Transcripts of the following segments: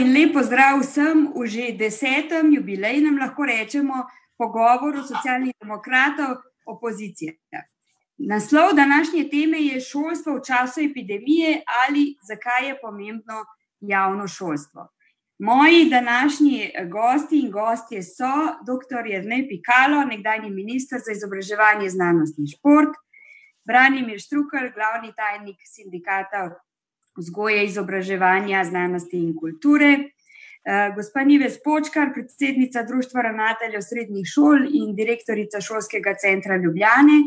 in lepo zdrav vsem v že desetem jubilejnem, lahko rečemo, pogovoru socialnih demokratov opozicije. Naslov današnje teme je šolstvo v času epidemije ali zakaj je pomembno javno šolstvo. Moji današnji gosti in gostje so dr. Jrnej Pikalo, nekdajni minister za izobraževanje, znanost in šport, Branimir Štrukelj, glavni tajnik sindikata vzgoje, izobraževanja, znanosti in kulture, gospa Nives Počkar, predsednica Društva ravnateljev srednjih šol in direktorica Šolskega centra Ljubljane,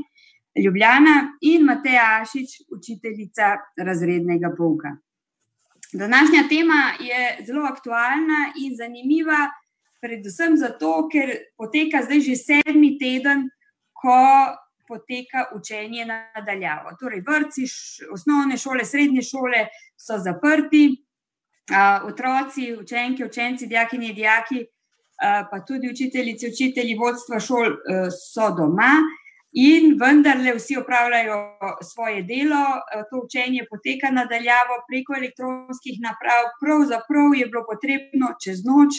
Ljubljana in Mateja Ašič, učiteljica razrednega pouka. Današnja tema je zelo aktualna in zanimiva, predvsem zato, ker poteka zdaj že sedmi teden, ko poteka učenje na daljavo. Torej, vrtci, osnovne šole, srednje šole so zaprti, otroci, učenke, učenci, dijakinje, dijaki, pa tudi učiteljice, učitelji, vodstva šol so doma. In vendarle vsi opravljajo svoje delo, to učenje poteka na daljavo preko elektronskih naprav, pravzaprav je bilo potrebno čez noč,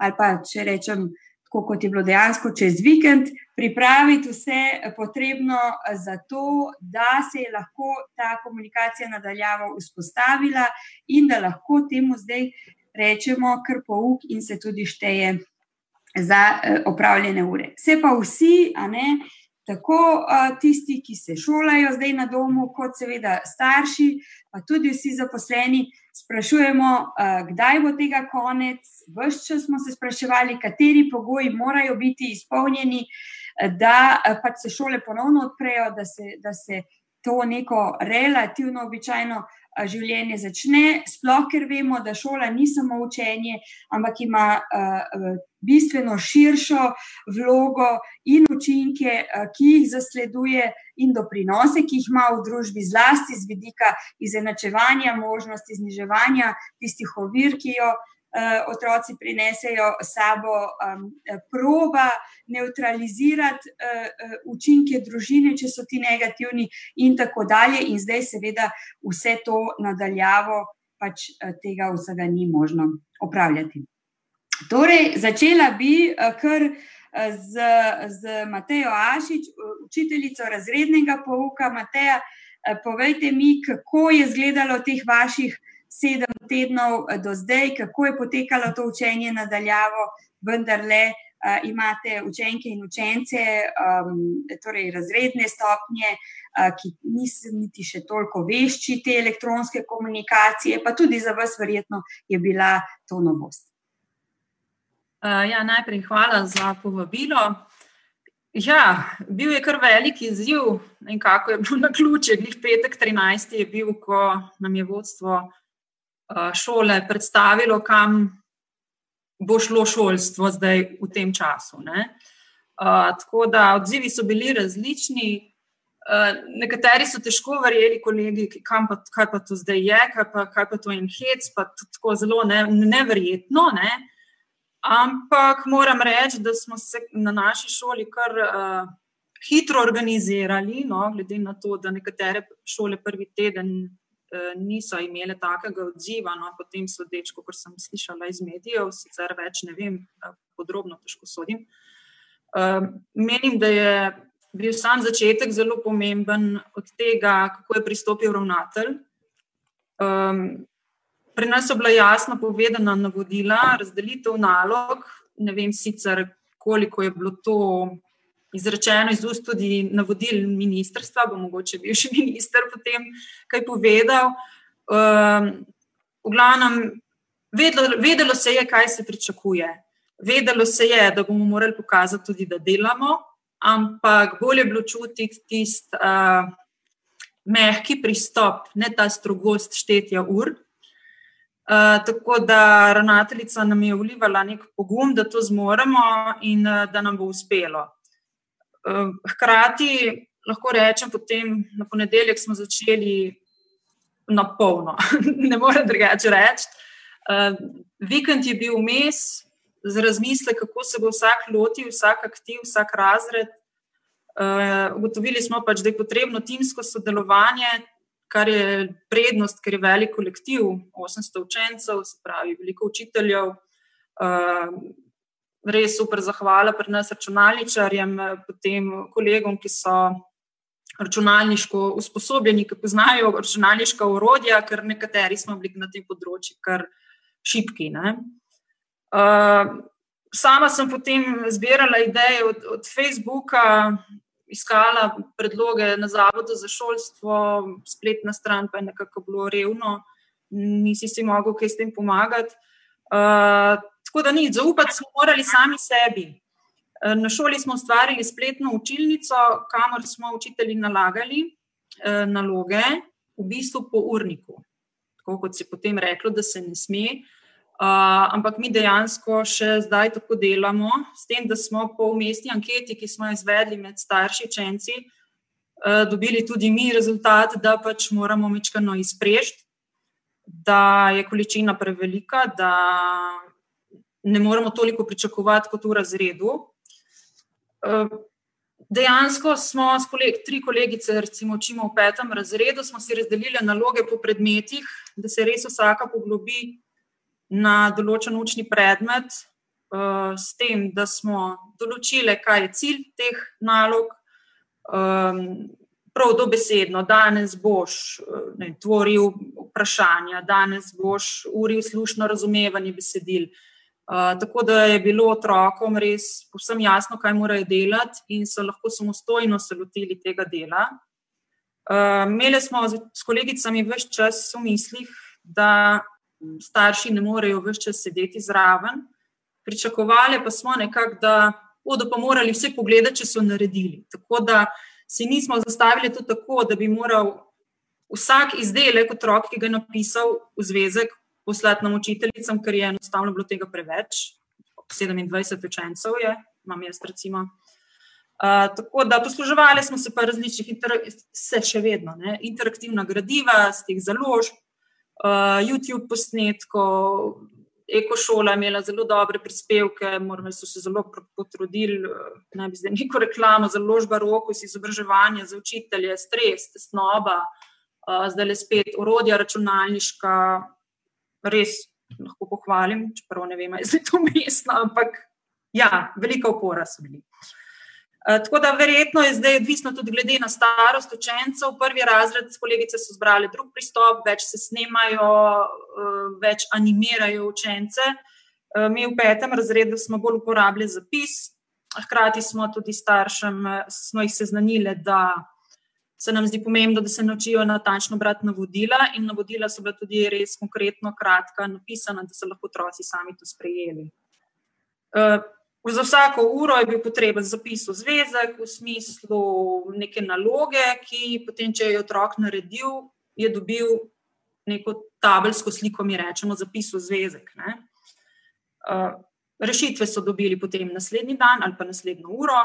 ali pa če rečem, tako kot je bilo dejansko čez vikend, pripraviti vse potrebno za to, da se je lahko ta komunikacija na daljavo vzpostavila in da lahko temu zdaj rečemo kar pouk in se tudi šteje za opravljene ure. Se pa vsi, a ne, tako tisti, ki se šolajo zdaj na domu, kot seveda starši, pa tudi vsi zaposleni, sprašujemo, kdaj bo tega konec, ves čas smo se spraševali, kateri pogoji morajo biti izpolnjeni, da pač se šole ponovno odprejo, da se, da se to neko relativno običajno življenje začne, sploh ker vemo, da šola ni samo učenje, ampak ima bistveno širšo vlogo in učinke, ki jih zasleduje, in doprinose, ki jih ima v družbi, zlasti z vidika izenačevanja možnosti, zniževanja tistih ovir, ki jo otroci prinesejo sabo, proba nevtralizirati učinke družine, če so ti negativni, in tako dalje, in zdaj seveda vse to na daljavo pač tega vsega ni možno opravljati. Torej, začela bi kar z, z Matejo Ašič, učiteljico razrednega pouka, Mateja, povejte mi, kako je izgledalo teh vaših sedem tednov do zdaj, kako je potekalo to učenje na daljavo, vendarle imate učenke in učence, torej razredne stopnje, ki niso niti še toliko vešči te elektronske komunikacije, pa tudi za vas verjetno je bila to novost. ja, najprej hvala za povabilo. Ja, bil je kar velik izziv, nekako je bilo naključje, glih petek trinajsti je bil, ko nam je vodstvo šole predstavilo, kam bo šlo šolstvo zdaj v tem času, ne. tako da odzivi so bili različni, nekateri so težko verjeli, kolegi, kam pa, kaj pa to zdaj je, kaj pa, kaj pa to en hec, pa tako zelo neverjetno, ne. Ampak moram reči, da smo se na naši šoli kar hitro organizirali, no, glede na to, da nekatere šole prvi teden niso imele takega odziva, no, potem sodeč, kakor sem slišala iz medijev, sicer več ne vem, podrobno težko sodim. menim, da je bil sam začetek zelo pomemben od tega, kako je pristopil ravnatelj. pri nas so bila jasno povedana navodila, razdelitev nalog, ne vem sicer, koliko je bilo to izrečeno iz ust tudi navodil ministrstva, bo mogoče bivši minister potem kaj povedal. v glavnem, vedelo, vedelo se je, kaj se pričakuje. Vedelo se je, da bomo morali pokazati tudi, da delamo, ampak bolj je bilo čutiti tisti mehki pristop, ne ta strogost štetja ur. tako da ravnateljica nam je vlivala neki pogum, da to zmoremo in da nam bo uspelo. Hkrati lahko rečem potem, v ponedeljek smo začeli na polno, ne morem drugače reči. vikend je bil vmes, za razmislek, kako se bo vsak lotil, vsak aktiv, vsak razred. ugotovili smo pač, da je potrebno timsko sodelovanje, kar je prednost, ker je velik kolektiv, 800 učencev, se pravi, veliko učiteljev. Uh, res super zahvala pri nas računalničarjem, potem kolegom, ki so računalniško usposobljeni, ki poznajo računalniška urodja, ker nekateri smo bili na tem področju kar šipki. Uh, sama sem potem zbirala ideje od, od Facebooka, iskala predloge na Zavodu za šolstvo, spletna stran pa je nekako bilo revno, nisi si mogel kaj s tem pomagati. Uh, tako da ni, zaupati smo morali sami sebi. Na šoli smo ustvarili spletno učilnico, kamor smo učitelji nalagali uh, naloge, v bistvu po urniku. Tako kot se je potem reklo, da se ne sme. Uh, ampak mi dejansko še zdaj tako delamo, s tem, da smo po umestni anketi, ki smo jo izvedli med starši učenci, uh, dobili tudi mi rezultat, da pač moramo mečkano izprežiti, da je količina prevelika, da ne moremo toliko pričakovati kot v razredu. Uh, Dejansko smo s koleg, tri kolegice, recimo, učimo v petem razredu, smo si razdelili naloge po predmetih, da se res vsaka poglobi na določen učni predmet, uh, s tem, da smo določili, kaj je cilj teh nalog. Um, prav dobesedno, danes boš ne, tvoril vprašanja, danes boš uril slušno razumevanje besedil. Uh, tako da je bilo otrokom res povsem jasno, kaj morajo delati, in so lahko samostojno se lotili tega dela. Uh, imeli smo s kolegicami več čas v mislih, da starši ne morejo več čas sedeti zraven. Pričakovali pa smo nekako, da bodo pa morali vse pogledati, če so naredili. Tako da si nismo zastavili to tako, da bi moral vsak izdelek otrok, ki ga je napisal v zvezek, poslati nam učiteljicam, ker je enostavno bilo tega preveč. 27 učencev je, imam jaz recimo. Uh, tako da posluževali smo se pa različnih, se še vedno, ne, interaktivna gradiva, z teh založb, uh, YouTube posnetkov, ekošola je imela zelo dobre prispevke, morali so se zelo potrudili, naj bi zdaj neko reklamo za ložba roko, izobraževanje za učitelje, stres, tesnoba, uh, zdaj le spet orodja računalniška, res lahko pohvalim, čeprav ne vem, ali je to mestno, ampak ja, velika opora so bili. Eh, tako da verjetno je zdaj odvisno tudi glede na starost učencev. Prvi razred, kolegice so zbrali drug pristop, več se snemajo, eh, več animirajo učence. Eh, mi v petem razredu smo bolj uporabljali zapis, hkrati smo tudi staršem smo jih seznanili, da se nam zdi pomembno, da se naučijo natančno brati navodila in navodila so bila tudi res konkretno, kratka, napisana, da so lahko otroci sami to sprejeli. Za vsako uro je bil potreben zapis v zvezek, v smislu neke naloge, ki potem, če je otrok naredil, je dobil neko tabelsko sliko, mi rečemo, zapis v zvezek. Ne. Rešitve so dobili potem naslednji dan ali pa naslednjo uro,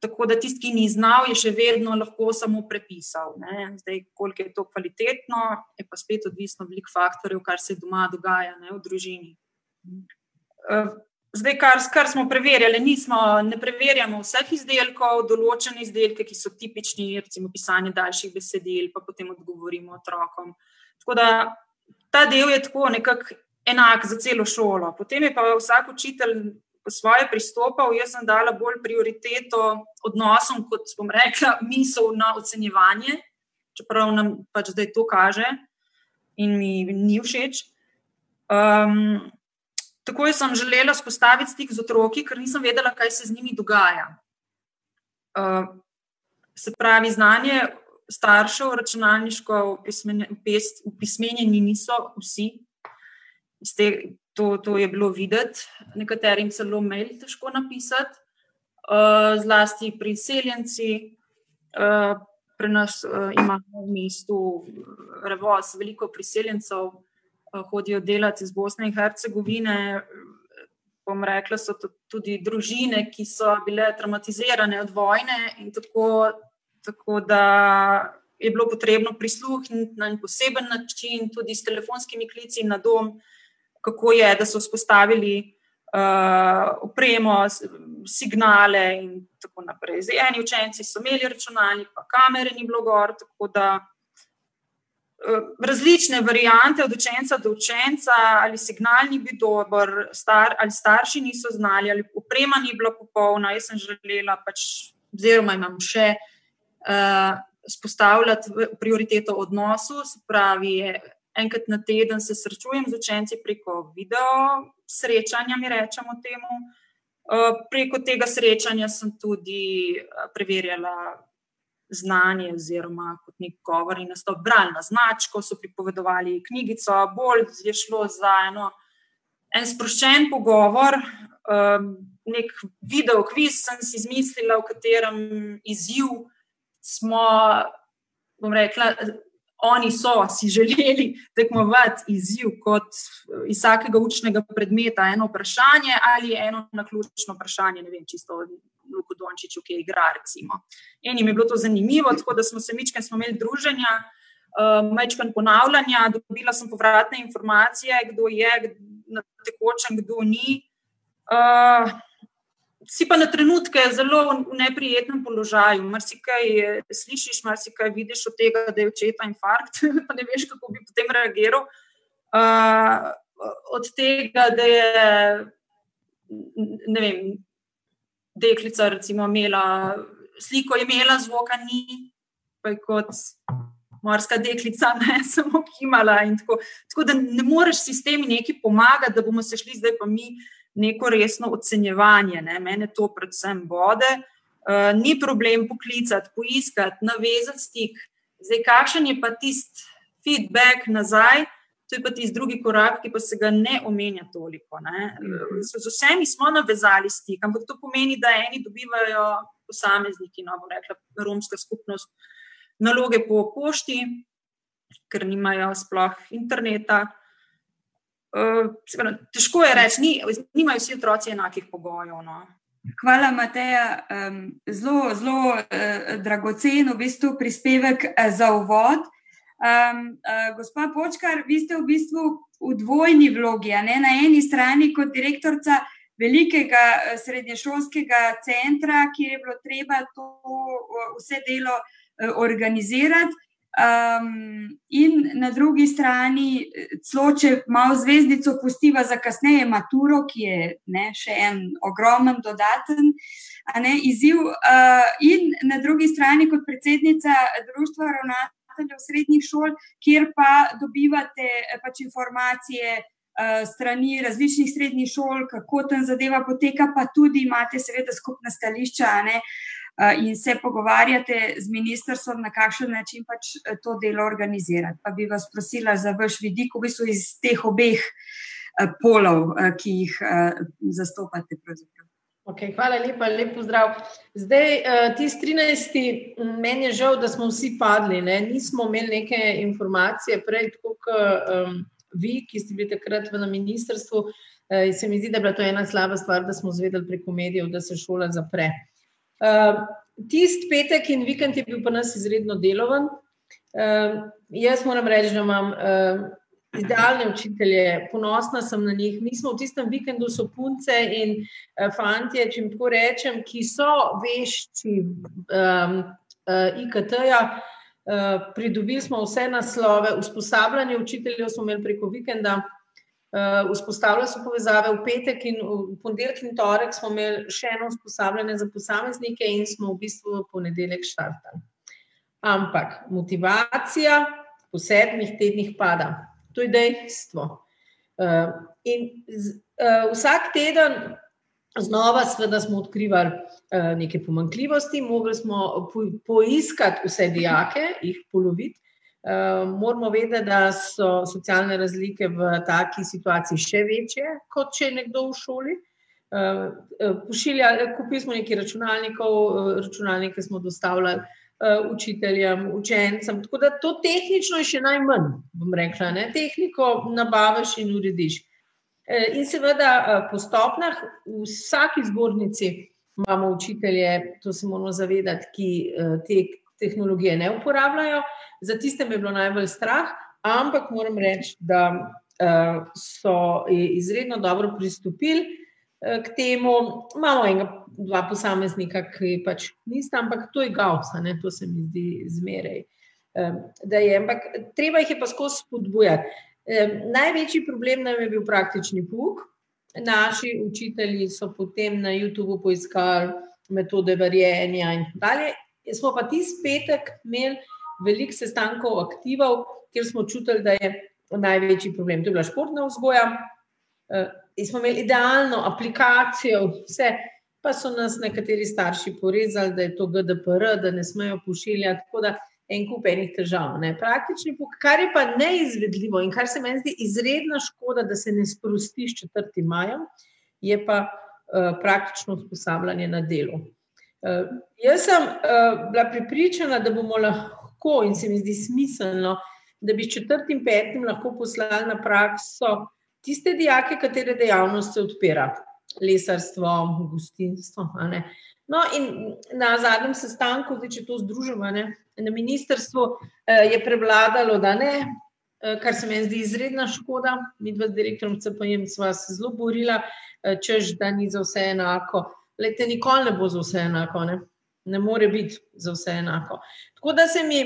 tako da tisti, ki ni znal, je še vedno lahko samo prepisal. Ne. Zdaj, koliko je to kvalitetno, je pa spet odvisno od velik faktorjev, kar se doma dogaja ne, v družini. Zdaj, kar, kar smo preverjali, nismo, ne preverjamo vseh izdelkov, določene izdelke, ki so tipični, recimo pisanje daljših besedil, pa potem odgovorimo otrokom. Tako da ta del je tako nekako enak za celo šolo. Potem je pa vsak učitelj svoje pristopal, jaz sem dala bolj prioriteto odnosom, kot bom rekla, misel na ocenjevanje, čeprav nam pač zdaj to kaže in mi ni všeč. Um, Takoj sem želela spostaviti stik z otroki, ker nisem vedela, kaj se z njimi dogaja. Uh, se pravi, znanje staršev, računalniško upismenjeni niso vsi. Te, to, to je bilo videti, nekaterim celo mail težko napisati, uh, zlasti pri seljenci. Uh, pri nas uh, imamo v mestu revoz veliko priseljencev. Eh, hodijo delati iz Bosne in Hercegovine. Bom rekla, so tudi družine, ki so bile traumatizirane od vojne, in tako, tako da je bilo potrebno prisluhniti na en poseben način, tudi s telefonskimi klici na dom, kako je, da so vzpostavili uh, opremo, signale in tako naprej. Zdaj, eni učenci so imeli računalnik, pa kamere ni bilo gor, tako da različne variante od učenca do učenca, ali signal ni bil dober, star, ali starši niso znali, ali oprema ni bila popolna. Jaz sem želela, pač, oziroma imam še uh, spostavljati prioriteto odnosu, se pravi, enkrat na teden se srečujem z učenci preko video srečanja, mi rečemo temu. Uh, preko tega srečanja sem tudi uh, preverjala znanje, oziroma kot nek govor in nastop, bralna značka, so pripovedovali knjigico, bolj je šlo za eno, en sproščen pogovor, um, nek video, kviz sem si izmislila, v katerem izziv smo, bom rekla. Oni so si želeli tekmovati izziv kot iz vsakega učnega predmeta, eno vprašanje ali eno na ključno vprašanje, ne vem, čisto Luku Dončiću, ki je igra. Recimo. Enim je bilo to zanimivo, tako da smo se mičkaj smo imeli druženja, uh, mečkaj ponavljanja, dobila sem povratne informacije, kdo je na tekočem, kdo ni. Uh, si pa na trenutke zelo v neprijetnem položaju. Marsikaj slišiš, marsikaj vidiš od tega, da je očeta infarkt, pa ne veš, kako bi potem reagiral. Uh, od tega, da je ne vem, deklica, recimo, imela sliko, imela zvoka, ni, pa je kot morska deklica, ne samo kimala. Tako, tako da ne moreš sistemi neki pomagati, da bomo se šli zdaj pa mi neko resno ocenjevanje. Ne. Mene to predvsem bode. Uh, ni problem poklicati, poiskati, navezati stik. Zdaj, kakšen je pa tisti feedback nazaj, To je pa tisti drugi korak, ki pa se ga ne omenja toliko. Ne. Z vsemi smo navezali stik, ampak to pomeni, da eni dobivajo posamezniki, no, rekla romska skupnost, naloge po pošti, ker nimajo sploh interneta. Uh, težko je reči, ni, nimajo vsi otroci enakih pogojev. No. Hvala, Mateja. Zelo, zelo uh, dragocen v bistvu prispevek uh, za uvod. Gospa Počkar, vi ste v bistvu v dvojni vlogi. Na eni strani kot direktorica velikega srednješolskega centra, kjer je bilo treba to vse delo organizirati. Um, in na drugi strani, celo če malo zvezdico pustiva za kasneje, maturo, ki je ne, še en ogromen dodaten ne, izziv. Uh, in na drugi strani, kot predsednica Društva ravnateljev srednjih šol, kjer pa dobivate eh, pač informacije uh, strani različnih srednjih šol, kako tam zadeva poteka, pa tudi imate, seveda, skupna stališča uh, in se pogovarjate z ministrstvom, na kakšen način pač to delo organizirati. Pa bi vas prosila za vaš vidik, v bistvu iz teh obeh uh, polov, ki jih zastopate. Pravzaprav. Okay, hvala lepa, lep pozdrav. Zdaj, uh, ti 13. meni je žal, da smo vsi padli. Ne? Nismo imeli neke informacije prej, tako kot um, vi, ki ste bili takrat na ministrstvu. Uh, se mi zdi, da je bila to ena slaba stvar, da smo zvedeli preko medijev, da se šola zapre. Uh, Tisti petek in vikend je bil pa nas izredno deloven. Uh, jaz moram reči, da imam. Uh, idealne učitelje, ponosna sem na njih. Mi smo v tistem vikendu so punce in uh, fantje, če jim tako rečem, ki so vešči um, uh, IKT-ja. Uh, pridobili smo vse naslove, usposabljanje učiteljev smo imeli preko vikenda, uh, vzpostavljali so povezave v petek in v ponedeljek in torek smo imeli še eno usposabljanje za posameznike in smo v bistvu v ponedeljek štartali. Ampak motivacija po sedmih tednih pada. To je dejstvo. Uh, in z, uh, vsak teden znova smo odkrivali neke pomankljivosti, mogli smo po, poiskati vse dijake, jih poloviti. Uh, moramo vedeti, da so socialne razlike v taki situaciji še večje, kot če je nekdo v šoli. Uh, pošiljali, kupili smo nekaj računalnikov, računalnike smo dostavljali učiteljem, učencem. Tako da to tehnično je še najmanj, bom rekla, ne? tehniko nabaviš in urediš. In seveda po stopnjah v vsaki zbornici imamo učitelje, to se moramo zavedati, ki te tehnologije ne uporabljajo. Za tiste me je bilo najbolj strah, ampak moram reči, da uh, so izredno dobro pristopili. K temu imamo enega dva posameznika, ki pač nista, ampak to je gausa, ne? to se mi zdi zmeraj. da je, ampak treba jih je pa skozi spodbujati. Največji problem nam je bil praktični puk. Naši učitelji so potem na YouTubu poiskali metode varjenja in tako dalje. Smo pa tisti petek imeli veliko sestankov, aktivov, kjer smo čutili, da je največji problem. To je bila športna vzgoja. In smo imeli idealno aplikacijo, vse, pa so nas nekateri starši porezali, da je to GDPR, da ne smejo pošiljati. Tako da en kup enih težav. Ne. Praktični pok, kar je pa neizvedljivo in kar se meni zdi izredna škoda, da se ne sprosti s 4. majem, je pa uh, praktično usposabljanje na delu. Uh, jaz sem uh, bila pripričana, da bomo lahko in se mi zdi smiselno, da bi s 4. in 5. lahko poslali na prakso tiste dijake, katere dejavnost se odpira. Lesarstvo, gostinstvo. No, in na zadnjem sestanku, zdaj, če to združimo, na ministrstvu eh, je prevladalo, da ne, eh, kar se mi zdi izredna škoda. Mi dva z direktorom CPM sva se zelo borila, eh, čež da ni za vse enako. Lete, nikoli ne bo za vse enako, ne, ne more biti za vse enako. Tako da se mi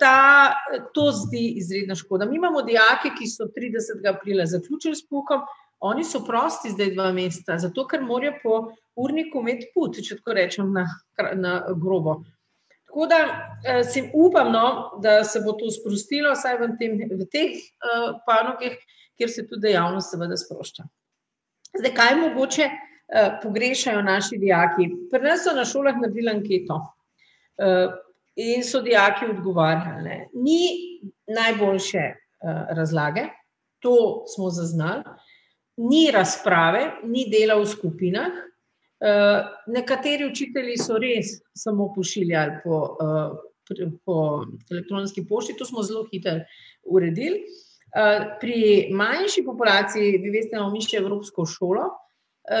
ta, to zdi izredna škoda. Mi imamo dijake, ki so 30. aprila zaključili s pukom, oni so prosti zdaj dva meseca, zato ker morajo po urniku imeti put, če tako rečem na, na grobo. Tako da eh, si upam, no, da se bo to sprostilo, vsaj v, tem, v teh uh, panogah, kjer se tudi dejavnost seveda sprošča. Zdaj, kaj mogoče uh, pogrešajo naši dijaki? Pri nas so na šolah naredili anketo uh, in so dijaki odgovarjali. Ni najboljše uh, razlage, to smo zaznali, ni razprave, ni dela v skupinah. Uh, nekateri učitelji so res samo pošiljali po, uh, po elektronski pošti, to smo zelo hitro uredili. Uh, pri manjši populaciji, vi veste, imamo mi še Evropsko šolo, uh,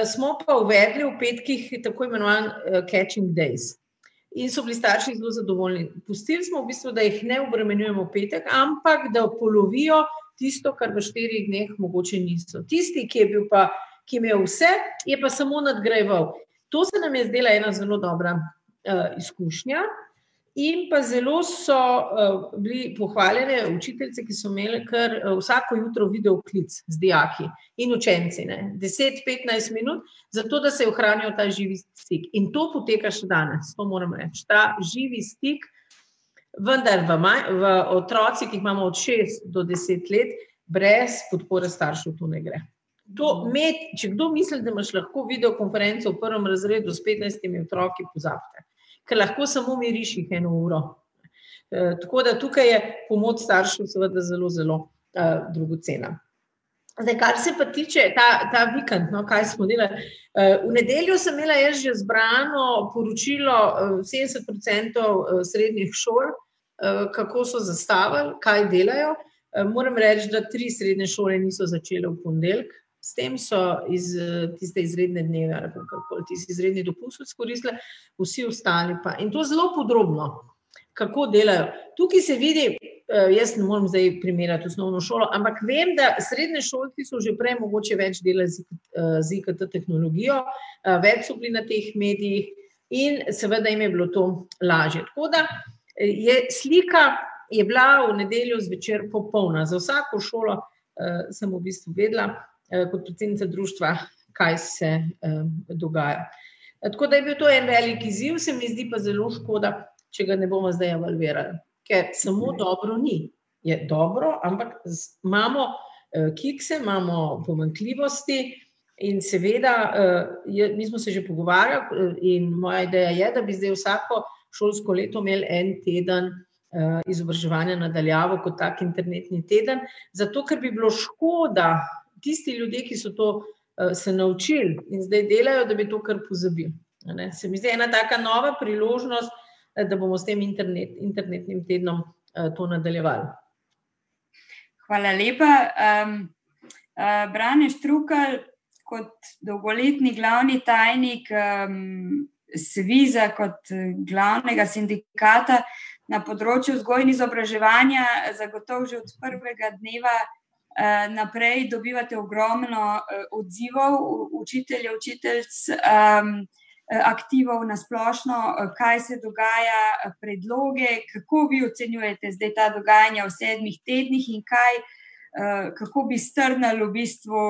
smo pa uvedli v petkih tako imenovan uh, Catching Days. In so bili starši zelo zadovoljni. Pustili smo v bistvu, da jih ne obremenjujemo v petek, ampak da polovijo tisto, kar v štirih dneh mogoče niso. Tisti, ki je bil pa ki je imel vse, je pa samo nadgrajeval. To se nam je zdela ena zelo dobra uh, izkušnja. In pa zelo so uh, bili pohvaljene učiteljice, ki so imeli kar uh, vsako jutro video klic z dijaki in učenci, 10-15 minut, zato da se ohranijo ta živi stik. In to poteka še danes, to moram reči. Ta živi stik, vendar v, maj, v otroci, ki jih imamo od 6 do 10 let, brez podpore staršev, to ne gre. To, med, če kdo misli, da imaš lahko videokonferenco v prvem razredu s 15 otroki, pozabite, ker lahko samo miriš jih eno uro. E, tako da tukaj je pomoč staršev, seveda, zelo, zelo e, dragocena. Zdaj, kar se pa tiče ta, ta vikend, no, kaj smo delali. E, v nedeljo sem imela jaz že zbrano poročilo 70% e, srednjih šol, kako so zastavili, kaj delajo. Moram reči, da tri srednje šole niso začele v ponedeljek, S tem so iz tiste izredne dneve ali kako tisti izredni dopust izkoristili, vsi ostali pa. In to zelo podrobno, kako delajo. Tukaj se vidi, eh, jaz ne morem zdaj primerjati osnovno šolo, ampak vem, da srednje šolci so že prej mogoče več delali z IKT eh, tehnologijo, eh, več so bili na teh medijih in seveda jim je bilo to lažje. Tako da je slika je bila v nedeljo zvečer popolna. Za vsako šolo sem v bistvu vedela, kot predsednica društva, kaj se dogaja. Tako da je bil to en velik izziv, se mi zdi pa zelo škoda, če ga ne bomo zdaj evalvirali, ker samo dobro ni. Je dobro, ampak imamo uh, kikse, imamo pomankljivosti in seveda, je, mi smo se že pogovarjali in moja ideja je, da bi zdaj vsako šolsko leto imeli en teden izobraževanja nadaljavo kot tak internetni teden, zato ker bi bilo škoda, tisti ljudje, ki so to uh, se naučili in zdaj delajo, da bi to kar pozabili. Se mi zdi ena taka nova priložnost, eh, da bomo s tem internet, internetnim tednom uh, to nadaljevali. Hvala lepa. Um, uh, Brane Štrukal, kot dolgoletni glavni tajnik um, Sviza, kot glavnega sindikata na področju vzgoja in izobraževanja, zagotovo že od prvega dneva naprej dobivate ogromno uh, odzivov, učiteljev, učiteljc. Um, aktivov na splošno, kaj se dogaja, predloge, kako vi ocenjujete zdaj ta dogajanja v sedmih tednih in kaj, kako bi strnili v bistvu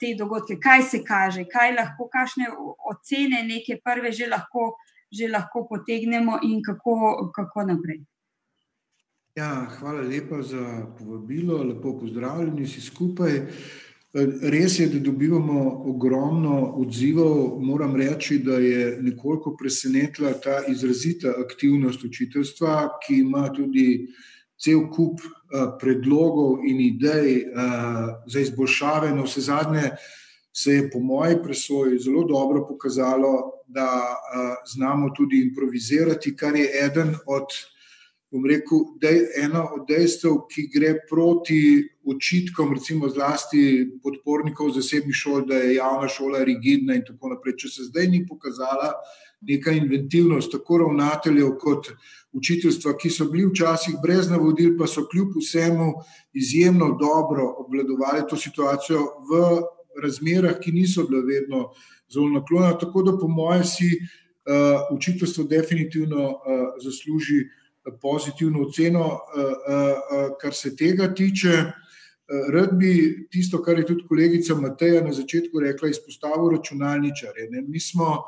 te dogodke, kaj se kaže, kaj lahko, kakšne ocene neke prve že lahko, že lahko potegnemo in kako, kako naprej. Ja, hvala lepa za povabilo, lepo pozdravljeni vsi skupaj. Res je, da dobivamo ogromno odzivov. Moram reči, da je nekoliko presenetila ta izrazita aktivnost učiteljstva, ki ima tudi cel kup predlogov in idej za izboljšave. Na vse zadnje se je po moji presoji zelo dobro pokazalo, da znamo tudi improvizirati, kar je eden od bom rekel, da je eno od dejstev, ki gre proti očitkom, recimo zlasti podpornikov zasebnih šol, da je javna šola rigidna in tako naprej. Če se zdaj ni pokazala neka inventivnost tako ravnateljev kot učiteljstva, ki so bili včasih brez navodil, pa so kljub vsemu izjemno dobro obvladovali to situacijo v razmerah, ki niso bile vedno zelo naklonjene. Tako da po mojem si uh, učiteljstvo definitivno uh, zasluži pozitivno oceno, eh, eh, eh, kar se tega tiče. Rad bi tisto, kar je tudi kolegica Mateja na začetku rekla, izpostavil računalničarje. Mi smo,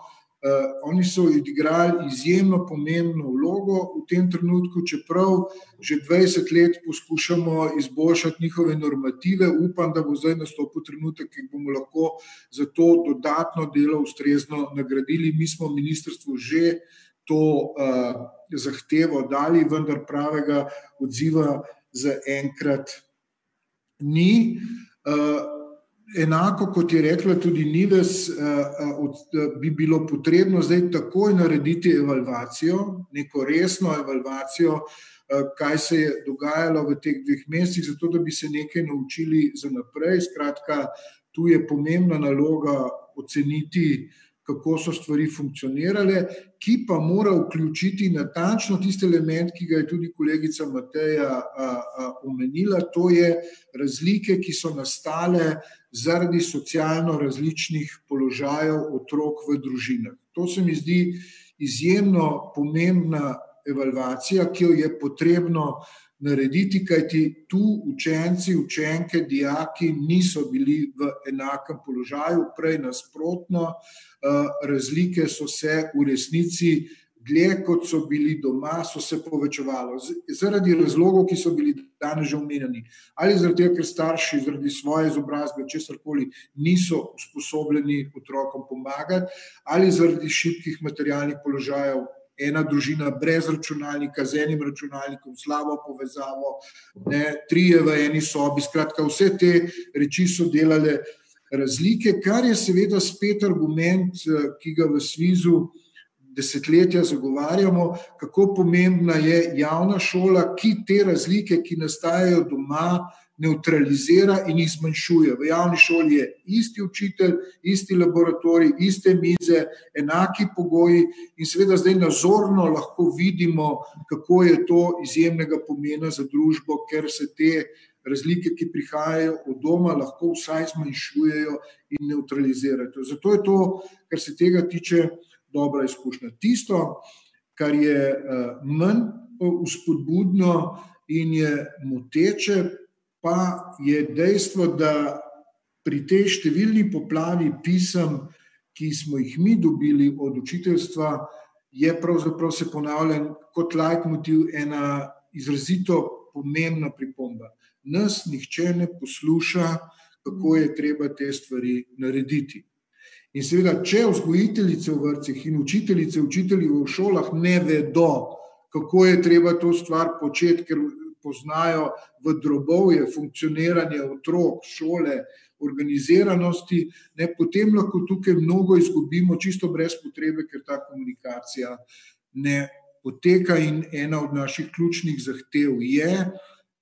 oni so odigrali izjemno pomembno vlogo v tem trenutku, čeprav že 20 let poskušamo izboljšati njihove normative. Upam, da bo zdaj nastopil trenutek, ki bomo lahko za to dodatno delo ustrezno nagradili. Mi smo ministrstvo že to uh, zahtevo dali, vendar pravega odziva zaenkrat ni. Uh, enako kot je rekla tudi Nives, uh, uh, bi bilo potrebno zdaj takoj narediti evalvacijo, neko resno evalvacijo, uh, kaj se je dogajalo v teh dveh mesecih, zato da bi se nekaj naučili za naprej. Skratka, tu je pomembna naloga oceniti kako so stvari funkcionirale, ki pa mora vključiti natančno tisti element, ki ga je tudi kolegica Mateja omenila, to je razlike, ki so nastale zaradi socialno različnih položajev otrok v družinah. To se mi zdi izjemno pomembna evalvacija, ki jo je potrebno narediti, kajti tu učenci, učenke, dijaki niso bili v enakem položaju, prej nasprotno, eh, razlike so se v resnici, dlje kot so bili doma, so se povečevalo. Zaradi razlogov, ki so bili danes že omenjeni, ali zaradi tega, ker starši zaradi svoje izobrazbe, česar koli, niso usposobljeni otrokom pomagati, ali zaradi šibkih materialnih položajev ena družina brez računalnika, z enim računalnikom, slabo povezavo, ne, trije v eni sobi. Skratka, vse te reči so delale razlike, kar je seveda spet argument, eh, ki ga v Svizu desetletja zagovarjamo, kako pomembna je javna šola, ki te razlike, ki nastajajo doma, neutralizira in jih zmanjšuje. V javni šoli je isti učitelj, isti laboratorij, iste mize, enaki pogoji in seveda zdaj nazorno lahko vidimo, kako je to izjemnega pomena za družbo, ker se te razlike, ki prihajajo od doma, lahko vsaj zmanjšujejo in neutralizirajo. Zato je to, kar se tega tiče, dobra izkušnja. Tisto, kar je uh, manj uspodbudno in je moteče, pa je dejstvo, da pri tej številni poplavi pisem, ki smo jih mi dobili od učiteljstva, je pravzaprav se ponavljam kot leitmotiv ena izrazito pomembna pripomba. Nas nihče ne posluša, kako je treba te stvari narediti. In seveda, če vzgojiteljice v vrtcih in učiteljice, učitelji v šolah ne vedo, kako je treba to stvar početi, ker poznajo v drobovje funkcioniranje otrok, šole, organiziranosti, ne, potem lahko tukaj mnogo izgubimo, čisto brez potrebe, ker ta komunikacija ne poteka. In ena od naših ključnih zahtev je,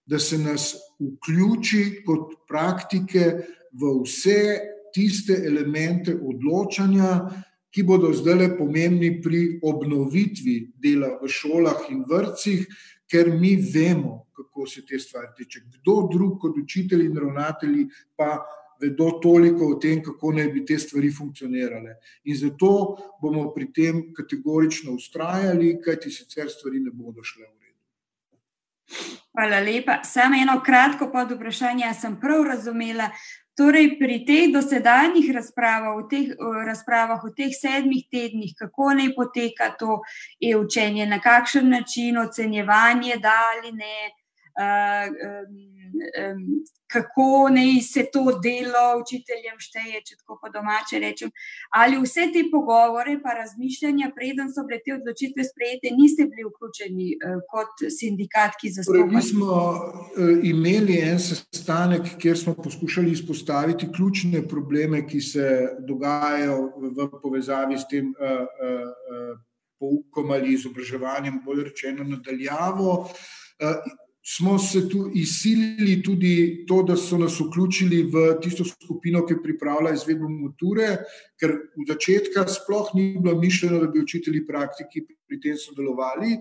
da se nas vključi kot praktike v vse tiste elemente odločanja, ki bodo zdaj pomembni pri obnovitvi dela v šolah in vrtcih, ker mi vemo, kako se te stvari tiče. Kdo drug kot učitelji in ravnatelji pa vedo toliko o tem, kako naj bi te stvari funkcionirale. In zato bomo pri tem kategorično ustrajali, kajti sicer stvari ne bodo šle v redu. Hvala lepa. Samo eno kratko pod vprašanje, sem prav razumela. Torej, pri teh dosedanjih razpravah, v teh razpravah, v teh sedmih tednih, kako naj poteka to e-učenje, na kakšen način ocenjevanje, da ali ne, kako naj se to delo učiteljem šteje, če tako po domače rečem. Ali vse te pogovore, pa razmišljanja, preden so bile te odločitve sprejete, niste bili vključeni uh, kot sindikat, ki? Torej, mi smo uh, imeli en sestanek, kjer smo poskušali izpostaviti ključne probleme, ki se dogajajo v, povezavi s tem. Uh, Poukom ali izobraževanjem, bolj rečeno, nadaljavo smo se tu izsilili tudi to, da so nas vključili v tisto skupino, ki pripravlja izvedbo mature, ker v začetku sploh ni bilo mišljeno, da bi učitelji praktiki pri tem sodelovali.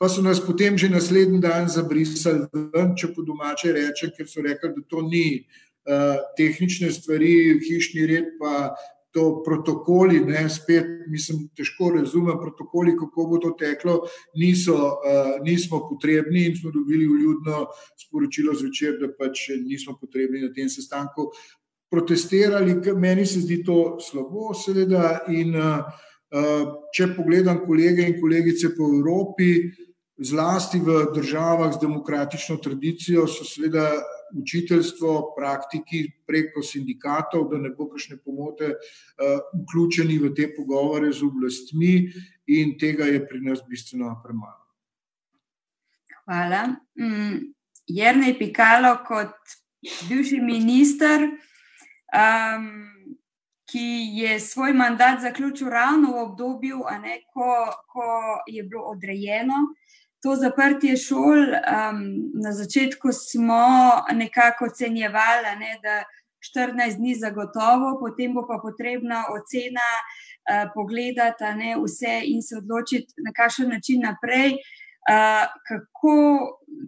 Pa so nas potem že naslednji dan zabrisali, ven, če po domače reče, ker so rekli, da to ni uh, tehnične stvari, hišni red, pa to protokoli, ne, spet, mislim, težko razumem protokoli, kako bo to teklo, niso, uh, nismo potrebni in smo dobili uljudno sporočilo zvečer, da pač nismo potrebni na tem sestanku. Protestirali, meni se zdi to slabo, seveda. In, uh, če pogledam kolege in kolegice po Evropi, zlasti v državah z demokratično tradicijo, so seveda učiteljstvo, praktiki preko sindikatov, da ne bo kakšne pomote, uh, vključeni v te pogovore z oblastmi, in tega je pri nas bistveno premalo. Hvala. Mm, Jrnej Pikalo, kot bivši minister, um, ki je svoj mandat zaključil ravno v obdobju, ne, ko, ko je bilo odrejeno to zaprtje šol, um, na začetku smo nekako ocenjevali, ne, da 14 dni zagotovo, potem bo pa potrebna ocena, uh, pogledati ne, vse in se odločiti, na kakšen način naprej. Uh, kako,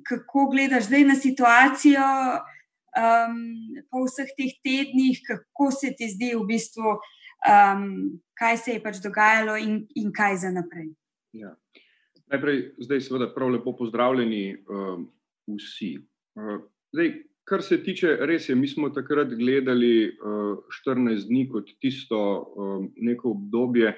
kako gledaš zdaj na situacijo um, po vseh teh tednih, kako se ti zdi v bistvu, um, kaj se je pač dogajalo in, in kaj za naprej? Ja. Najprej, zdaj, seveda, prav lepo pozdravljeni uh, vsi. Uh, zdaj, kar se tiče, res je, mi smo takrat gledali uh, eh, 14 dni kot tisto uh, neko obdobje,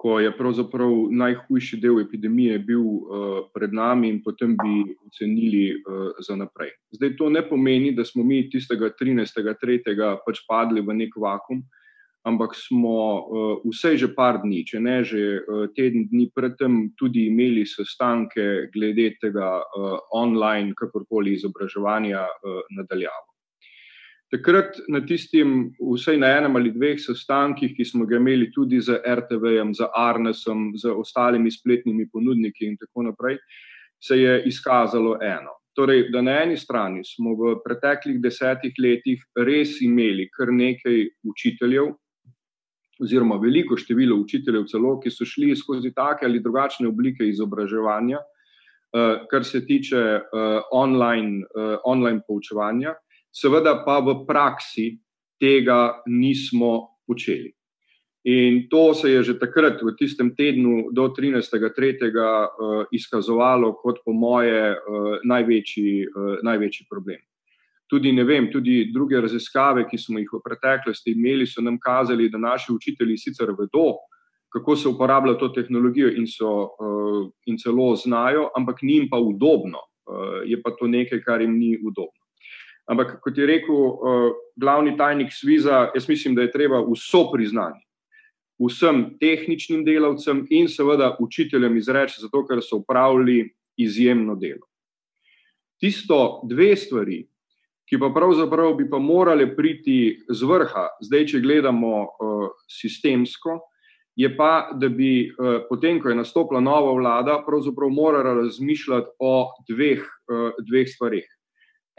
ko je pravzaprav najhujši del epidemije bil uh, pred nami in potem bi ocenili uh, za naprej. Zdaj, to ne pomeni, da smo mi tistega 13.3. pač padli v nek vakum. Uh, ampak smo uh, vse že par dni, če ne že uh, teden dni predtem, tudi imeli sestanke glede tega uh, online, kakorkoli izobraževanja nadaljavo. Takrat na tistim, vsej na enem ali dveh sestankih, ki smo ga imeli tudi z RTV-jem, z Arnesom, z ostalimi spletnimi ponudniki in tako naprej, se je izkazalo eno. Torej, da na eni strani smo v preteklih desetih letih res imeli kar nekaj učiteljev, oziroma veliko število učiteljev, celo, ki so šli skozi take ali drugačne oblike izobraževanja, uh, kar se tiče uh, online, uh, online poučevanja, seveda pa v praksi tega nismo počeli. In to se je že takrat, v tistem tednu do 13.3., uh, izkazovalo kot, po moje, največji, največji problem tudi, vem, tudi druge raziskave, ki smo jih v preteklosti imeli, so nam kazali, da naši učitelji sicer vedo, kako se uporablja to tehnologijo in, so, uh, in celo znajo, ampak ni jim pa udobno. Uh, je pa to nekaj, kar jim ni udobno. Ampak, kot je rekel uh, glavni tajnik Sviza, jaz mislim, da je treba vso priznanje vsem tehničnim delavcem in seveda učiteljem izreči, zato ker so upravljali izjemno delo. Tisto dve stvari, ki pa pravzaprav bi pa morale priti z vrha, zdaj, če gledamo uh, sistemsko, je pa, da bi uh, potem, ko je nastopila nova vlada, pravzaprav morala razmišljati o dveh, uh, dveh stvarih.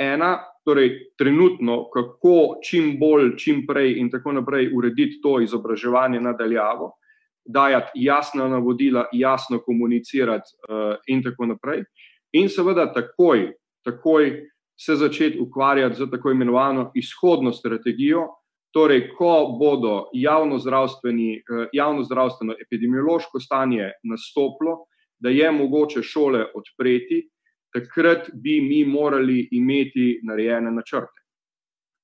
Ena, torej trenutno, kako čim bolj, čim prej in tako naprej urediti to izobraževanje nadaljavo, dajati jasna navodila, jasno komunicirati uh, in tako naprej. In seveda takoj, takoj se začeti ukvarjati z tako imenovano izhodno strategijo, torej, ko bodo javno, javno zdravstveno epidemiološko stanje nastopilo, da je mogoče šole odpreti, takrat bi mi morali imeti narejene načrte.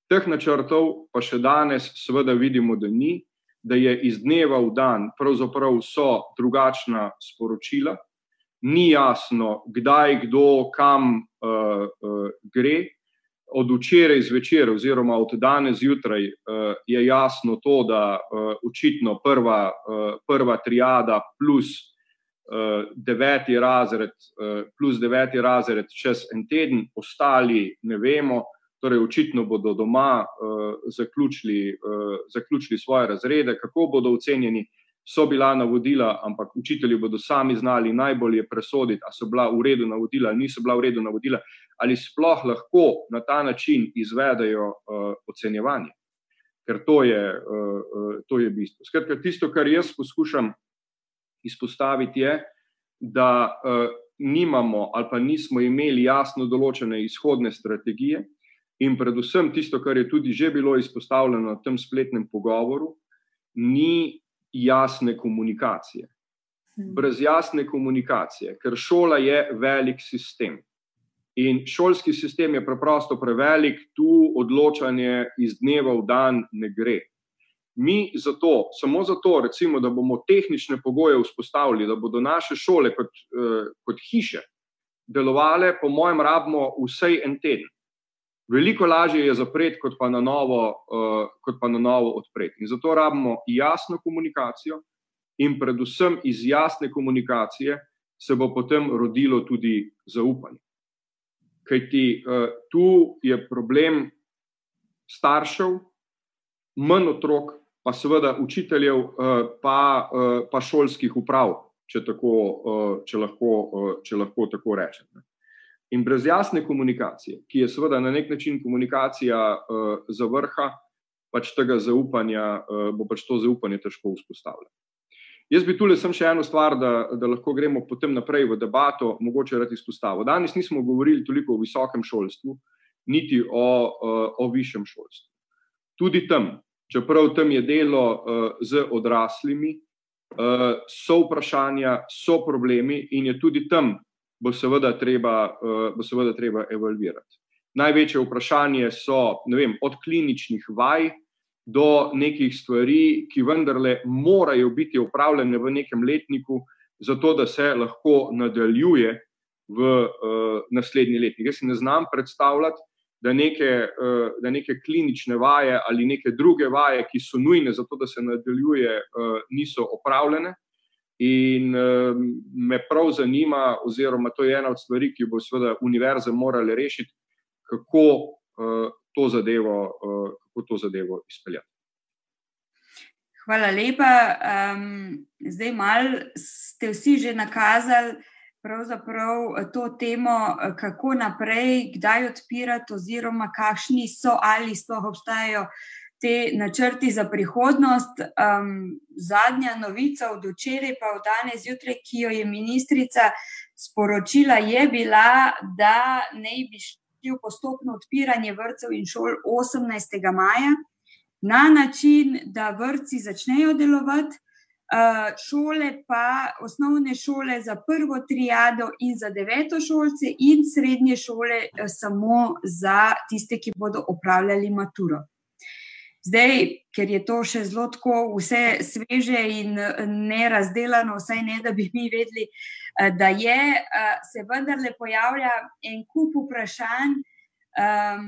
Teh načrtov pa še danes, seveda, vidimo, da ni, da je iz dneva v dan, pravzaprav so drugačna sporočila, ni jasno, kdaj, kdo, kam uh, uh, gre. Od včeraj zvečer, oziroma od danes zjutraj, uh, je jasno to, da uh, očitno prva, uh, prva triada plus uh, deveti razred, uh, plus deveti razred čez en teden, ostali ne vemo. Torej, očitno bodo doma uh, zaključili, uh, zaključili svoje razrede, kako bodo ocenjeni, so bila navodila, ampak učitelji bodo sami znali najbolje presoditi, ali so bila v redu navodila ali niso bila v redu navodila, ali sploh lahko na ta način izvedejo uh, ocenjevanje. Ker to je, uh, uh, to je bistvo. Skratka, tisto, kar jaz poskušam izpostaviti, je, da uh, nimamo ali pa nismo imeli jasno določene izhodne strategije. In predvsem tisto, kar je tudi že bilo izpostavljeno na tem spletnem pogovoru, ni jasne komunikacije. Hmm. Brez jasne komunikacije, ker šola je velik sistem. In šolski sistem je preprosto prevelik, tu odločanje iz dneva v dan ne gre. Mi zato, samo zato, recimo, da bomo tehnične pogoje vzpostavili, da bodo naše šole kot, eh, kot hiše delovale, po mojem, rabimo vsej en teden. Veliko lažje je zapreti, kot pa na novo, uh, kot pa na novo odpreti. In zato rabimo jasno komunikacijo, in predvsem iz jasne komunikacije se bo potem rodilo tudi zaupanje. Ker ti uh, tu je problem staršev, manj otrok, pa seveda učiteljev, uh, pa, uh, pa šolskih uprav, če, tako, uh, če, lahko, uh, če lahko tako rečem. In brez jasne komunikacije, ki je seveda na nek način komunikacija uh, za vrha, pač tega zaupanja, uh, bo pač to zaupanje težko vzpostavljati. Jaz bi tukaj samo še eno stvar, da, da lahko gremo potem naprej v debato, mogoče rad izpostavil. Danes nismo govorili toliko o visokem šolstvu, niti o, uh, o višjem šolstvu. Tudi tam, čeprav tam je delo uh, z odraslimi, uh, so vprašanja, so problemi in je tudi tam bo seveda treba, uh, bo seveda treba evalvirati. Največje vprašanje so vem, od kliničnih vaj do nekih stvari, ki vendarle morajo biti upravljene v nekem letniku, zato da se lahko nadaljuje v uh, naslednji letnik. Jaz si ne znam predstavljati, da neke, uh, da neke klinične vaje ali neke druge vaje, ki so nujne za to, da se nadaljuje, uh, niso opravljene. In uh, me prav zanima, oziroma to je ena od stvari, ki bo seveda univerze morale rešiti, kako, uh, to, zadevo, uh, kako to zadevo izpeljati. Hvala lepa. Um, zdaj, malo ste vsi že nakazali to temo, kako naprej, kdaj odpirati, oziroma kakšni so ali sploh obstajajo te načrti za prihodnost. Um, zadnja novica od včeraj, pa od danes zjutraj, ki jo je ministrica sporočila, je bila, da ne bi šli v postopno odpiranje vrtcev in šol 18. maja, na način, da vrtci začnejo delovati. Uh, šole, pa osnovne šole za prvo triado in za deveto šolce, in srednje šole, uh, samo za tiste, ki bodo opravljali maturo. Zdaj, ker je to še zelo tako, vse sveže in ne razdeljeno, vsaj ne, da bi mi vedeli, eh, da je, eh, se vendarle pojavlja en kup vprašanj um,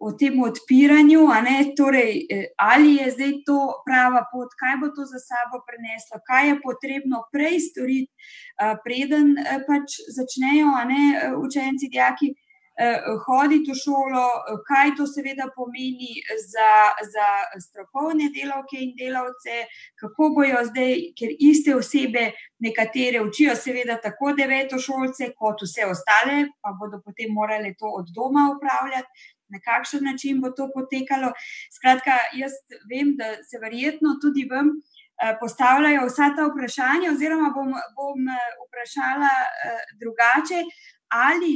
o tem odpiranju. Torej, ali je zdaj to prava pot, kaj bo to za sabo preneslo, kaj je potrebno prej storiti, preden pač začnejo ne, učenci, dijaki. Eh, hoditi v šolo, kaj to seveda pomeni za, za strokovne delavke in delavce, kako bojo zdaj, ker iste osebe, nekatere učijo, seveda tako deveto šolce, kot vse ostale, pa bodo potem morali to od doma upravljati. Na kakšen način bo to potekalo? Skratka, jaz vem, da se verjetno tudi vam eh, postavljajo vsa ta vprašanja, oziroma bom, bom eh, vprašala drugače, ali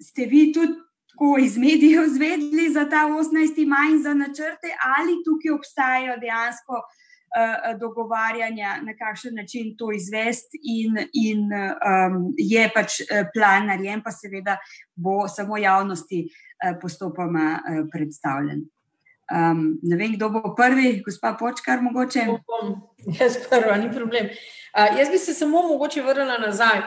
ste vi tudi tako iz medijev zvedeli za ta 18. maj in za načrte, ali tukaj obstajajo dejansko uh, dogovarjanja, na kakšen način to izvesti, in, in um, je pač plan narejen, pa seveda bo samo javnosti uh, postopoma uh, predstavljen. Um, ne vem, kdo bo prvi, gospa Počkar, mogoče. Jaz prva, ni problem. Uh, jaz bi se samo mogoče vrnila nazaj.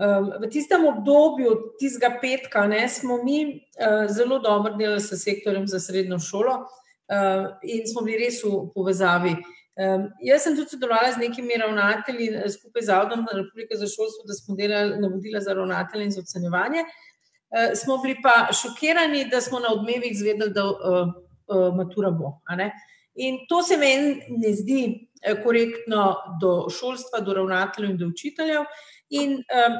Um, v tistem obdobju, tistega petka, ne, smo mi uh, zelo dobro delali s sektorjem za srednjo šolo uh, in smo bili res v povezavi. Um, jaz sem tudi sodelovala z nekimi ravnatelji skupaj z Avdom Republike za šolstvo, da smo delali navodila za ravnatelje in za ocenjevanje. Uh, smo bili pa šokirani, da smo na odmevih zvedeli, da uh, uh, matura bo. In to se meni ne zdi eh, korektno do šolstva, do ravnateljev in do učiteljev. In um,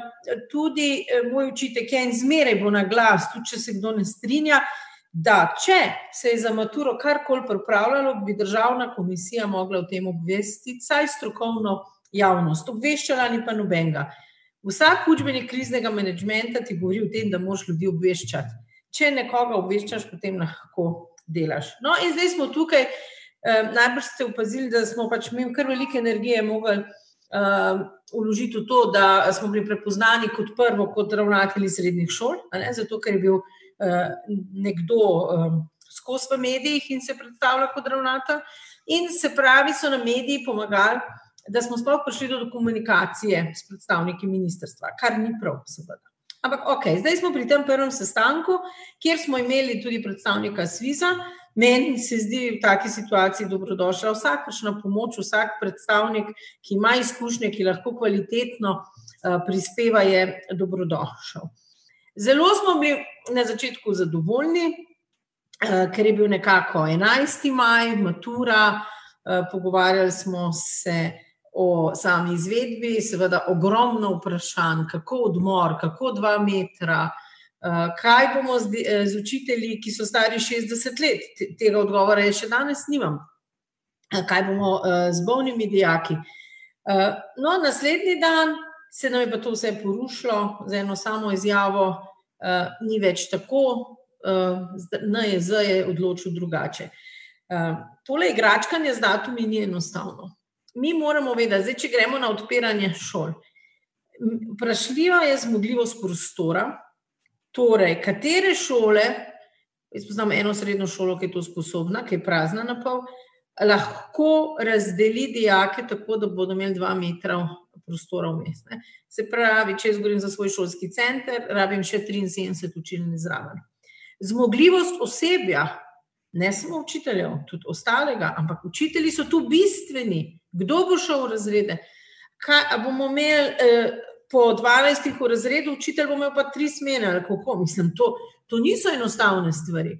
tudi eh, moj učitelj, ki je zmeraj bo na glas, tudi če se kdo ne strinja, da če se je za maturo karkoli pripravljalo, bi državna komisija mogla o tem obvestiti, saj strokovno javnost. Obveščala ni pa nobenega. Vsak učbenik kriznega menedžmenta ti govori o tem, da moš ljudi obveščati. Če nekoga obveščaš, potem lahko delaš. No, in zdaj smo tukaj. Uh, najbrž ste opazili, da smo pač imeli kar veliko energije, mogli vložiti v to, da smo bili prepoznani kot prvo, kot ravnatelji srednjih šol, zato ker je bil uh, nekdo um, skozi v medijih in se predstavlja kot ravnatelj. In se pravi, so nam mediji pomagali, da smo sploh prišli do komunikacije s predstavniki ministrstva, kar ni prav, seveda. Ampak, ok, zdaj smo pri tem prvem sestanku, kjer smo imeli tudi predstavnika Sviza. Meni se zdi v taki situaciji dobrodošla vsakršna pomoč, vsak predstavnik, ki ima izkušnje, ki lahko kvalitetno uh, prispeva, je dobrodošel. Zelo smo bili na začetku zadovoljni, uh, ker je bil nekako 11. maj, matura, uh, pogovarjali smo se o sami izvedbi, seveda ogromno vprašanj, kako odmor, kako dva metra, eh, kaj bomo z, eh, z učitelji, ki so stari 60 let, tega odgovora je še danes nimam. Eh, kaj bomo z bolnimi dijaki? No, naslednji dan se nam je pa to vse porušilo z eno samo izjavo, ni več tako, NJZ je odločil drugače. Tole igračkanje z datumi ni enostavno mi moramo vedeti, zdaj, če gremo na odpiranje šol. Vprašljiva je zmogljivost prostora, torej, katere šole, jaz poznam eno srednjo šolo, ki je to sposobna, ki je prazna na pol, lahko razdeli dijake tako, da bodo imeli dva metra prostora vmes. Se pravi, če jaz govorim za svoj šolski center, rabim še 73 učilni zraven. Zmogljivost osebja, ne samo učiteljev, tudi ostalega, ampak učitelji so tu bistveni. Kdo bo šel v razrede? Kaj bomo imeli eh, po 12 v razredu, učitelj bo imel pa tri smene ali kako? Mislim, to, to niso enostavne stvari.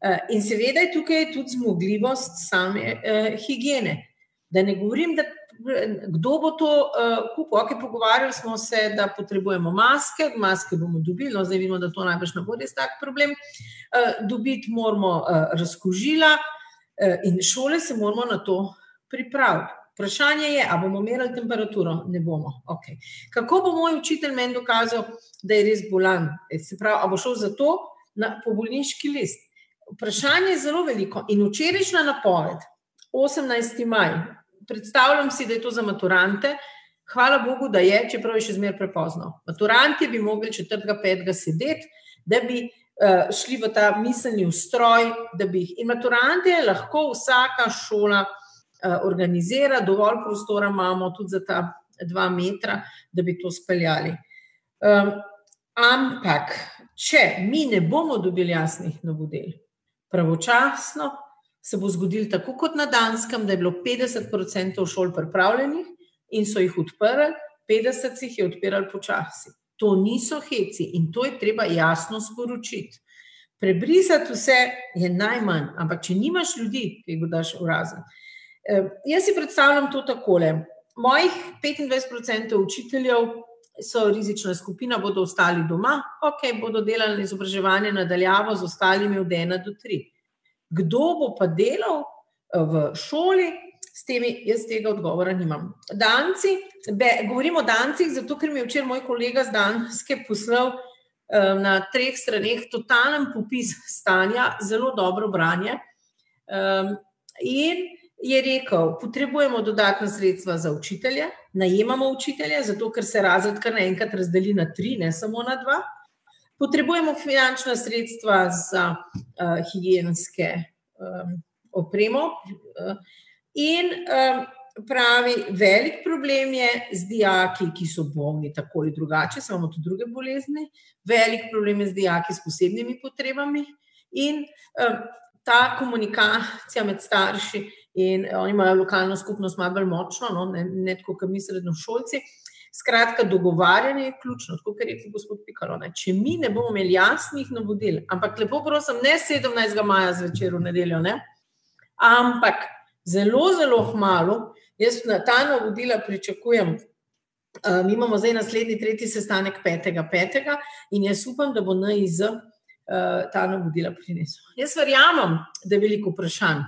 Eh, in seveda je tukaj tudi zmogljivost same eh, higiene. Da ne govorim, da kdo bo to uh, kupil. Okay, pogovarjali smo se, da potrebujemo maske, maske bomo dobili, no, zdaj vidimo, da to najbrž ne bo res tak problem. Uh, dobiti moramo uh, razkožila uh, in šole se moramo na to pripraviti. Vprašanje je, ali bomo merili temperaturo? Ne bomo. Okay. Kako bo moj učitelj meni dokazal, da je res bolan? E, se pravi, ali bo šel za to na pobolniški list? Vprašanje je zelo veliko. In včerajšnja napoved, 18. maj, predstavljam si, da je to za maturante. Hvala Bogu, da je, čeprav je še zmeraj prepozno. Maturanti bi mogli četrtega, petega sedeti, da bi uh, šli v ta miselni ustroj, da bi jih. In maturante lahko vsaka šola. Eh, organizira, dovolj prostora imamo tudi za ta dva metra, da bi to speljali. Um, ampak, če mi ne bomo dobili jasnih navodil, pravočasno se bo zgodilo tako kot na Danskem, da je bilo 50% šol pripravljenih in so jih odprli, 50% jih je odpirali počasi. To niso heci in to je treba jasno sporočiti. Prebrisati vse je najmanj, ampak če nimaš ljudi, ki jih boš urazil, Eh, jaz si predstavljam to takole. Mojih 25% učiteljev so rizična skupina, bodo ostali doma, ok, bodo delali izobraževanje nadaljavo z ostalimi od 1 do 3. Kdo bo pa delal eh, v šoli, s temi jaz tega odgovora nimam. Danci, be, govorimo o Dancih, zato ker mi je včeraj moj kolega z Danske poslal na treh straneh, totalen popis stanja, zelo dobro branje. In je rekel, potrebujemo dodatna sredstva za učitelje, najemamo učitelje, zato ker se razred kar naenkrat razdeli na tri, ne samo na dva. Potrebujemo finančna sredstva za uh, higijenske um, opremo. Uh, in um, pravi, velik problem je z dijaki, ki so bolni tako ali drugače, samo tudi druge bolezni, velik problem je z dijaki s posebnimi potrebami in um, ta komunikacija med starši in oni imajo lokalno skupnost malo bolj močno, no, ne, ne tako, kot mi srednjošolci. Skratka, dogovarjanje je ključno, kot je rekel gospod Pikalo. Ne. Če mi ne bomo imeli jasnih navodil, ampak lepo prosim, ne 17. maja zvečer v nedeljo, ne, ampak zelo, zelo malo, jaz na ta navodila pričakujem. Uh, mi imamo zdaj naslednji, tretji sestanek 5.5. in jaz upam, da bo NIZ uh, ta navodila prinesel. Jaz verjamem, da je veliko vprašanj.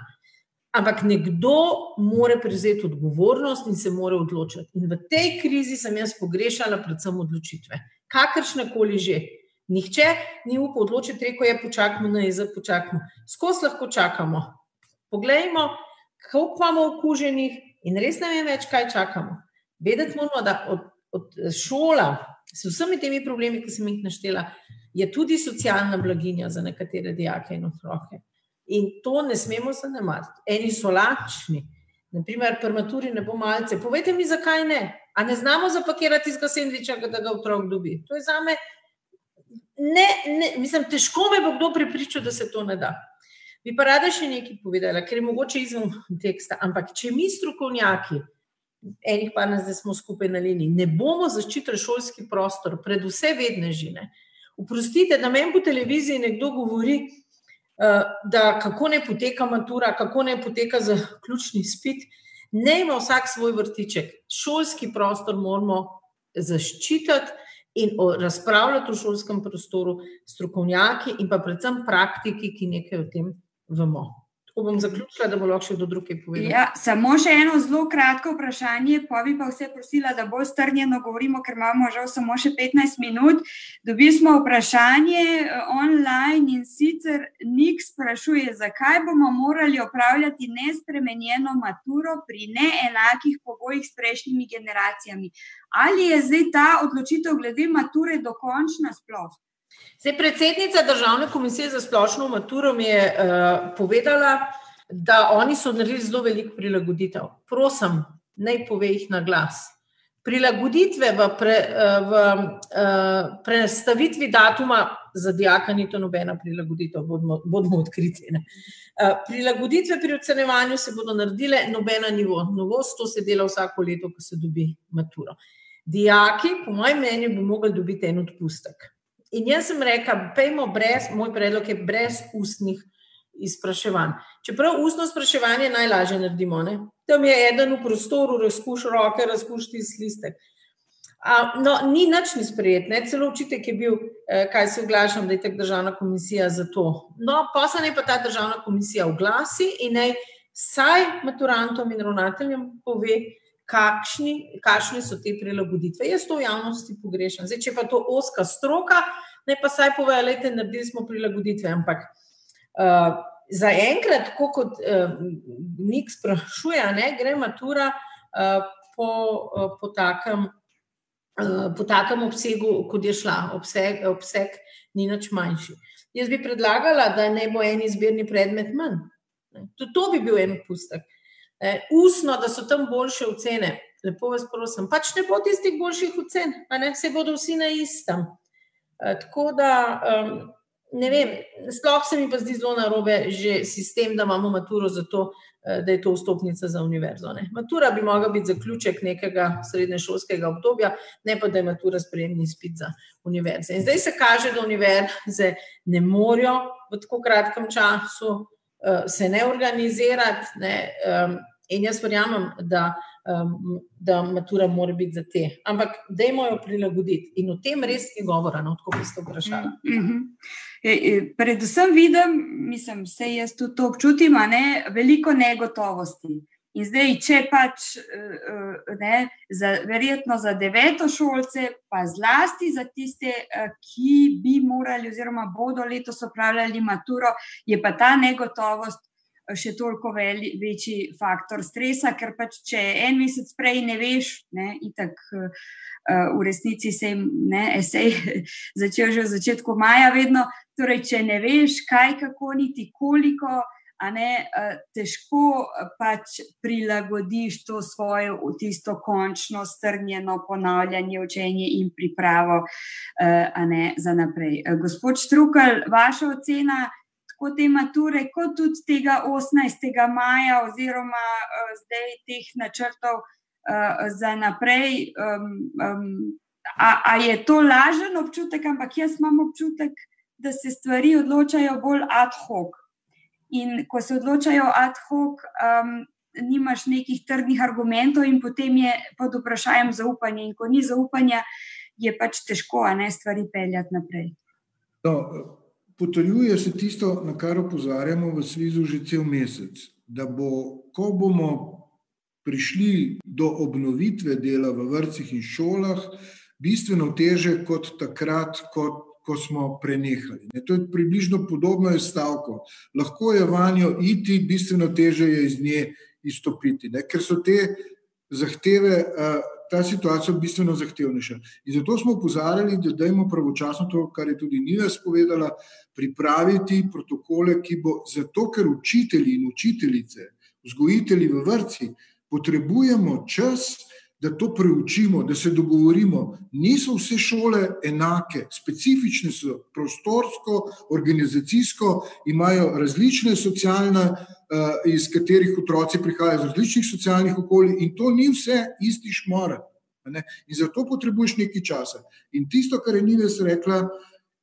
Ampak nekdo mora prevzeti odgovornost in se mora odločiti. In v tej krizi sem jaz pogrešala predvsem odločitve, kakršne koli že. Nihče ni upal odločiti, reko je, počakajmo na jezik, počakajmo. Skozi lahko čakamo. Poglejmo, koliko imamo okuženih in res ne vem več, kaj čakamo. Vedeti moramo, da od, od šola s vsemi temi problemi, ki sem jih naštela, je tudi socialna blaginja za nekatere dijake in otroke. In to ne smemo zanemariti. Eni so lačni, naprimer, pri maturi ne bo malce. Povejte mi, zakaj ne? A ne znamo zapakirati iz gasendviča, da ga otrok dobi. To je za me, ne, ne, mislim, težko me bo kdo pripričal, da se to ne da. Bi pa rada še nekaj povedala, ker je mogoče izven teksta. Ampak, če mi strokovnjaki, enih pa nas zdaj smo skupaj na liniji, ne bomo zaščitili šolski prostor, predvsem vedne žene. Uprostite, da meni po televiziji nekdo govori, da kako ne poteka matura, kako ne poteka za ključni spit. Ne ima vsak svoj vrtiček. Šolski prostor moramo zaščititi in razpravljati v šolskem prostoru, strokovnjaki in pa predvsem praktiki, ki nekaj o tem vemo. Tako bom zaključila, da bo lahko še do druge povedala. Ja, samo še eno zelo kratko vprašanje, pa bi pa vse prosila, da bolj strnjeno govorimo, ker imamo žal samo še 15 minut. Dobili smo vprašanje eh, online in sicer Nik sprašuje, zakaj bomo morali opravljati nespremenjeno maturo pri neenakih pogojih s prejšnjimi generacijami. Ali je zdaj ta odločitev glede mature dokončna sploh? Zdaj, predsednica Državne komisije za splošno maturo mi je uh, povedala, da oni so naredili zelo veliko prilagoditev. Prosim, naj pove jih na glas. Prilagoditve v, pre, uh, v uh, prestavitvi datuma za dijaka ni to nobena prilagoditev, bodimo, bodimo odkriti. Uh, prilagoditve pri ocenevanju se bodo naredile nobena nivo. Novost to se dela vsako leto, ko se dobi maturo. Dijaki, po mojem mnenju, bi mogli dobiti en odpustek. In jaz sem rekel, pejmo brez, moj predlog je brez ustnih izpraševanj. Čeprav ustno spraševanje najlažje naredimo, ne? tam je eden v prostoru, razkuš roke, razkuš ti slistek. A, no, ni nič ni sprejet, ne? celo učitek je bil, eh, kaj se oglašam, da je tako državna komisija za to. No, pa se naj pa ta državna komisija oglasi in naj saj maturantom in ravnateljem pove, kakšni, kakšne so te prilagoditve. Jaz to v javnosti pogrešam. Zdaj, če pa to oska stroka, ne pa saj povedo, da naredili smo prilagoditve. Ampak uh, za enkrat, kot uh, nik sprašuje, ne, gre matura uh, po, uh, po, takem, po takem obsegu, kot je šla. Obseg, obseg ni nič manjši. Jaz bi predlagala, da ne bo en izbirni predmet manj. Tudi to bi bil en pustek. Eh, usno, da so tam boljše ocene. Lepo vas prosim, pač ne bo tistih boljših ocen, se bodo vsi na istem. Eh, tako da, ne vem, sploh se mi pa zdi zelo narobe že sistem, da imamo maturo za to, eh, da je to vstopnica za univerzo. Ne. Matura bi mogla biti zaključek nekega srednješolskega obdobja, ne pa da je matura sprejemni spit za univerze. In zdaj se kaže, da univerze ne morejo v tako kratkem času se ne organizirati. Ne, um, in jaz verjamem, da, um, da matura mora biti za te. Ampak dajmo jo prilagoditi. In o tem res ni govora, no, kot ste vprašali. Mm -hmm. e, e, predvsem vidim, mislim, vse jaz tudi to občutim, ne, veliko negotovosti. In zdaj, če pač ne, za, verjetno za deveto šolce, pa zlasti za tiste, ki bi morali, oziroma bodo letos opravljali maturo, je pa ta negotovost še toliko veli, večji faktor stresa, ker pač če en mesec prej ne veš, ne, itak. V resnici se jim ne, esej začel že v začetku maja, vedno. Torej, če ne veš, kaj, kako, niti koliko, ne težko pač prilagodiš to svoje, v tisto končno, strnjeno ponavljanje, učenje in pripravo, ne za naprej. Gospod Štrukelj, vaša ocena tako te mature, kot tudi tega 18. maja, oziroma zdaj teh načrtov za naprej. A, a je to lažen občutek, ampak jaz imam občutek, da se stvari odločajo bolj ad hoc. In ko se odločajo ad hoc, um, nimaš nekih trdnih argumentov, in potem je pod vprašanjem zaupanje. In ko ni zaupanja, je pač težko, a ne stvari peljati naprej. No, potrjuje se tisto, na kar opozarjamo v Svizu že cel mesec. Da bo, ko bomo prišli do obnovitve dela v vrtcih in šolah, bistveno teže kot takrat, kot ko smo prenehali. Ne, to je približno podobno je stavko. Lahko je vanjo iti, bistveno teže je iz nje izstopiti, ne, ker so te zahteve, ta situacija bistveno zahtevnejša. In zato smo upozarjali, da dajmo pravočasno to, kar je tudi Nina spovedala, pripraviti protokole, ki bo zato, ker učitelji in učiteljice, vzgojitelji v vrtci potrebujemo čas, da to preučimo, da se dogovorimo. Niso vse šole enake, specifične so prostorsko, organizacijsko, imajo različne socialne, uh, iz katerih otroci prihajajo, iz različnih socialnih okolij, in to ni vse isti šmor. In zato potrebuješ nekaj časa. In tisto, kar je Nives rekla,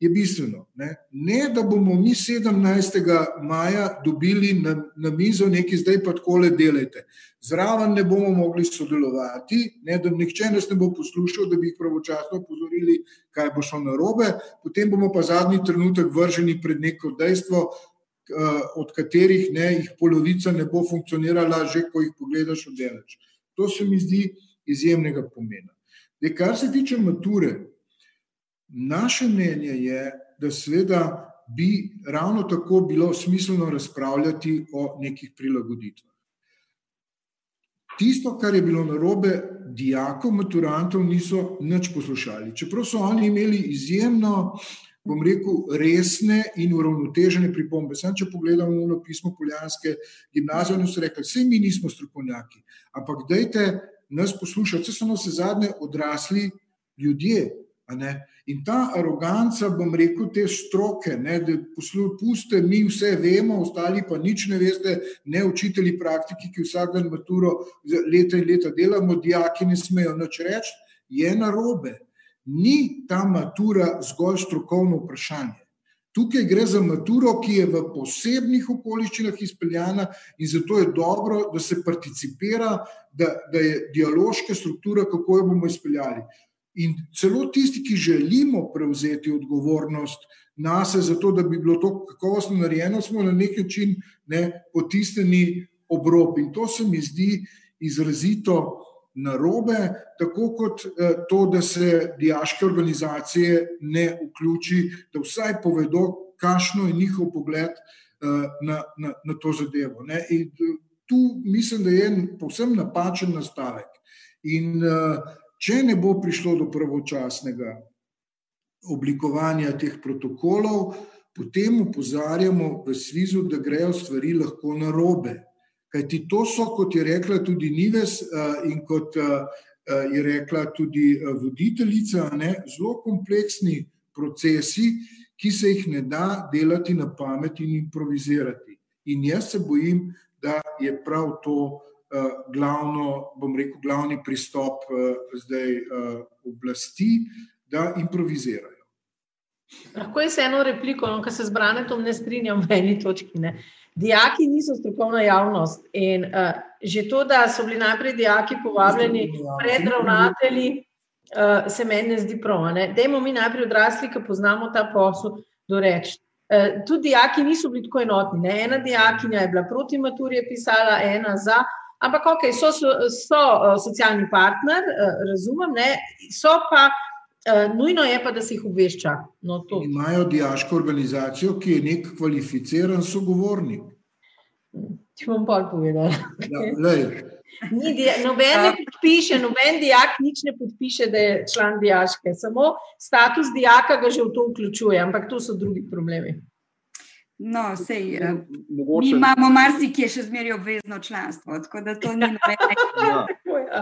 je bistveno. Ne? ne, da bomo mi 17. maja dobili na, na mizo nekaj, zdaj pa tako le delajte. Zraven ne bomo mogli sodelovati, ne, da nihče nas ne bo poslušal, da bi jih pravočasno opozorili, kaj bo šlo na robe, potem bomo pa zadnji trenutek vrženi pred neko dejstvo, od katerih ne, jih polovica ne bo funkcionirala, že ko jih pogledaš oddaleč. To se mi zdi izjemnega pomena. De, kar se tiče mature, Naše mnenje je, da seveda bi ravno tako bilo smiselno razpravljati o nekih prilagoditvah. Tisto, kar je bilo narobe, dijakov, maturantov niso nič poslušali. Čeprav so oni imeli izjemno, bom rekel, resne in uravnotežene pripombe. Sam, če pogledamo v pismo Poljanske gimnazije, oni so rekli, vse mi nismo strokovnjaki, ampak dajte nas poslušati, vse so nas zadnje odrasli ljudje. In ta aroganca, bom rekel, te stroke, ne, da poslušate, mi vse vemo, ostali pa nič ne veste, ne učitelji praktiki, ki vsak dan maturo leta in leta delamo, dijaki ne smejo nič reči, je narobe. Ni ta matura zgolj strokovno vprašanje. Tukaj gre za maturo, ki je v posebnih okoliščinah izpeljana in zato je dobro, da se participira, da, da je dialoška struktura, kako jo bomo izpeljali. In celo tisti, ki želimo prevzeti odgovornost na sebe, zato da bi bilo to kakovostno narejeno, smo na nek način ne, potisnjeni ob rob. In to se mi zdi izrazito narobe, tako kot eh, to, da se diaške organizacije ne vključi, da vsaj povedo, kakšno je njihov pogled eh, na, na, na to zadevo. Ne. In tu mislim, da je en povsem napačen nastavek. In uh, Če ne bo prišlo do pravočasnega oblikovanja teh protokolov, potem upozarjamo v Svizu, da grejo stvari lahko na robe. Kajti to so, kot je rekla tudi Nives in kot je rekla tudi voditeljica, ne, zelo kompleksni procesi, ki se jih ne da delati na pamet in improvizirati. In jaz se bojim, da je prav to. Eh, glavno, bom rekel, glavni pristop eh, zdaj eh, oblasti, da improvizirajo. Lahko je eno repliko, no, ker se z Branetom ne strinjam v eni točki. Ne. Dijaki niso strokovna javnost in uh, že to, da so bili najprej dijaki povabljeni pred ravnatelji, uh, se meni ne zdi prav. Dajmo mi najprej odrasli, ki poznamo ta posel, doreči. Uh, tudi dijaki niso bili tako enotni. Ne. Ena dijakinja je bila proti maturi, je pisala, ena za, ampak ok, so, so, so uh, socialni partner, uh, razumem, ne, so pa. Uh, nujno je pa, da se jih obvešča. No, Imajo diaško organizacijo, ki je nek kvalificiran sogovornik. Če bom pa povedal. Ja, noben ne podpiše, noben dijak nič ne podpiše, da je član dijaške. Samo status dijaka ga že v to vključuje, ampak to so drugi problemi. No, sej, uh, mi imamo marsikje še zmeraj obvezno članstvo, tako da to ni nobeno. Ja.